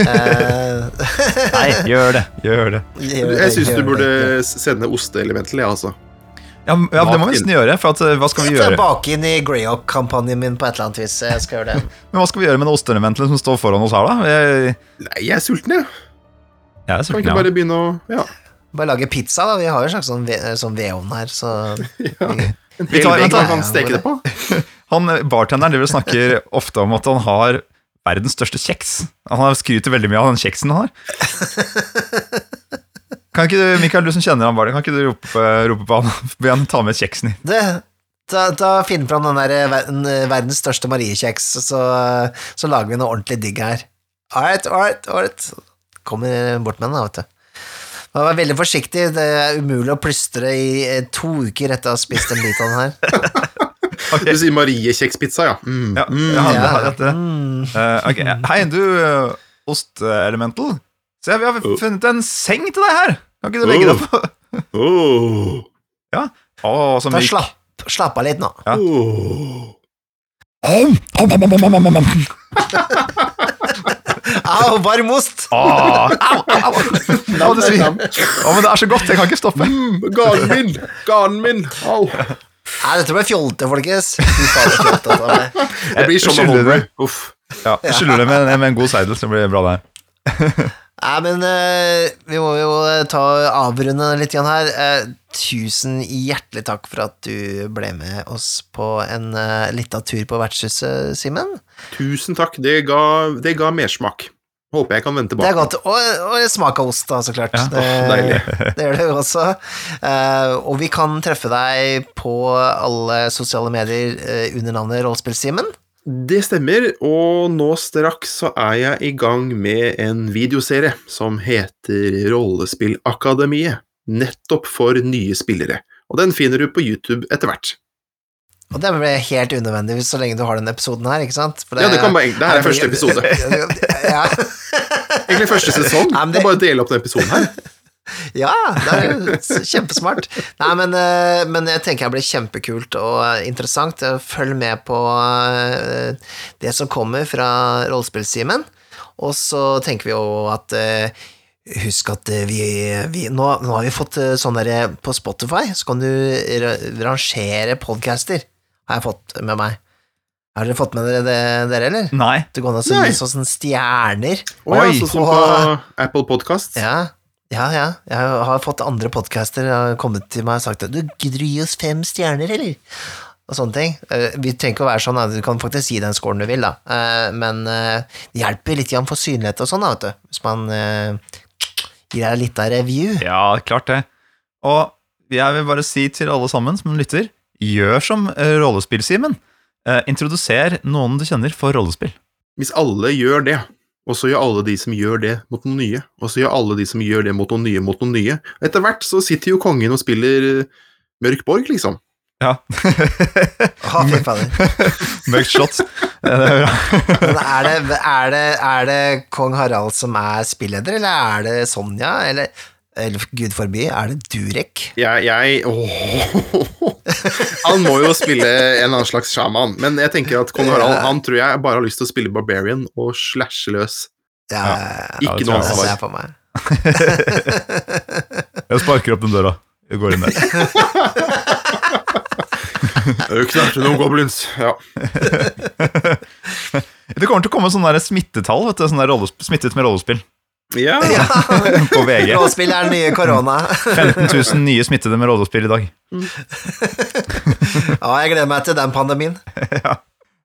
Eh, *laughs* Nei, gjør det. Gjør det. gjør det, Jeg syns du burde det. sende osteelementet, jeg, altså. Ja, ja, det må vi nesten gjøre. For at, eh, hva skal vi Jeg gjøre bake inn i Greyhawk-kampanjen min på et eller annet vis. Jeg skal gjøre det. *laughs* Men hva skal vi gjøre med det osteelementet som står foran oss her, da? Jeg, Nei, jeg er sulten, jeg. jeg er Kan ikke ja. bare begynne å Ja. Bare lage pizza, da. Vi har jo en slags sånn, ve sånn vedovn her, så *laughs* ja. En Vi hel tar- vegg vent da. man kan steke det på. Han Bartenderen driver og snakker ofte om at han har verdens største kjeks. Han har skryter veldig mye av den kjeksen han har. *laughs* Kan ikke du, Mikael, du som kjenner bare, kan ikke du rope, rope på han? Be han ta med kjeksen i. det Ta, ta Finn fram den der eh, eh, verdens største mariekjeks, så, så lager vi noe ordentlig digg her. Alright, all right. Kommer bort med den, da, vet du. Man Vær veldig forsiktig, det er umulig å plystre i eh, to uker etter å ha spist en bit av den her. *laughs* Du sier Marie-kjekspizza, ja. Mm. Ja, Mm. ja, Ja. Mm. Uh, ok, Hei, du uh, ostelemental. Se, vi har funnet en seng til deg her. Kan ikke du legge deg på? *laughs* Åh. Å, så myk. slapp, slapp av litt nå. Ja. Åh. *laughs* Au, varm ost! Åh, au, au, au. Å, det svir. Å, men det er så godt, jeg kan ikke stoppe. Mm, Ganen min! Ganen min! Au! Nei, dette ble fjolte, folkens. Det er av meg. Jeg blir sånn med homebrew. Uff. Ja, jeg skylder det med, med en god seidel, så blir det bra der. *laughs* Nei, men eh, vi må jo eh, ta avrunde litt igjen her. Eh, tusen hjertelig takk for at du ble med oss på en uh, lita tur på vertshuset, Simen. Tusen takk, det ga, det ga mersmak. Håper jeg kan vende Det er godt. Og, og smak av ost, da, så klart. Ja, det, deilig. *laughs* det gjør det jo også. Uh, og vi kan treffe deg på alle sosiale medier uh, under navnet Rollspill-Simen. Det stemmer, og nå straks så er jeg i gang med en videoserie som heter Rollespillakademiet. Nettopp for nye spillere. Og den finner du på YouTube etter hvert. Og det blir helt unødvendig så lenge du har den episoden her, ikke sant? For Ja, det kan bare, det her er første episode. *laughs* ja. Egentlig første sesong. Nei, men Det det- er bare å dele opp den episoden her. *laughs* Ja, det er jo kjempesmart. Nei, men, eh, men jeg tenker det blir kjempekult og eh, interessant. Følg med på eh, det som kommer fra Rollespillsimen. Og så tenker vi jo at eh, Husk at eh, vi, vi nå, nå har vi fått eh, sånn derre På Spotify så kan du rangere podcaster, har jeg fått med meg. Har dere fått med dere det, dere, eller? Nei. Det går an å se Nei. sånn stjerner. Oi, Oi. sånn som på Apple Podcast. Ja, ja, ja. Jeg har fått andre podcaster har kommet til meg og sagt at du gidder du gi oss fem stjerner, eller? Og sånne ting. Eh, Vi trenger ikke å være sånn, da. du kan faktisk gi den scoren du vil, da. Eh, Men eh, det hjelper litt for synlighet og sånn, da, vet du. Hvis man gir deg litt av review. Ja, klart det. Og jeg vil bare si til alle sammen som lytter, gjør som eh, rollespill-Simen. Eh, introduser noen du kjenner for rollespill. Hvis alle gjør det, og så gjør alle de som gjør det, mot noen nye, og så gjør alle de som gjør det mot noen nye, mot noen nye Etter hvert så sitter jo kongen og spiller eh, Mørk Borg, liksom. Ja. Å, fy fader. *laughs* Mørkt slott. Det er bra. *laughs* Er det, er, det, er det kong Harald som er spilleder, eller er det Sonja, eller, eller gud forby, er det Durek? Jeg, jeg åh. *laughs* Han må jo spille en eller annen slags sjaman, men jeg tenker at kong Harald han tror jeg bare har lyst til å spille barbarian og slashe løs. Ja, Ja, Ikke noe tror jeg på meg. *laughs* Jeg sparker opp den døra. Jeg går inn der. *laughs* Knerte noen goblins. Ja. Det kommer til å komme sånne der smittetall, vet du, sånne der smittet med rollespill ja. *laughs* Ja, *laughs* på VG. Rådspill er den nye korona. *laughs* 15 000 nye smittede med rådspill i dag. Ja, jeg gleder meg til den pandemien.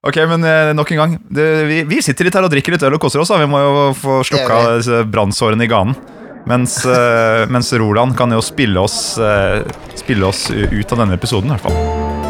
Ok, men eh, nok en gang. Det, vi, vi sitter litt her og drikker litt øl og koser oss. Da. Vi må jo få slukka disse brannsårene i ganen. Mens, eh, mens Roland kan jo spille oss, eh, spille oss ut av denne episoden, i hvert fall.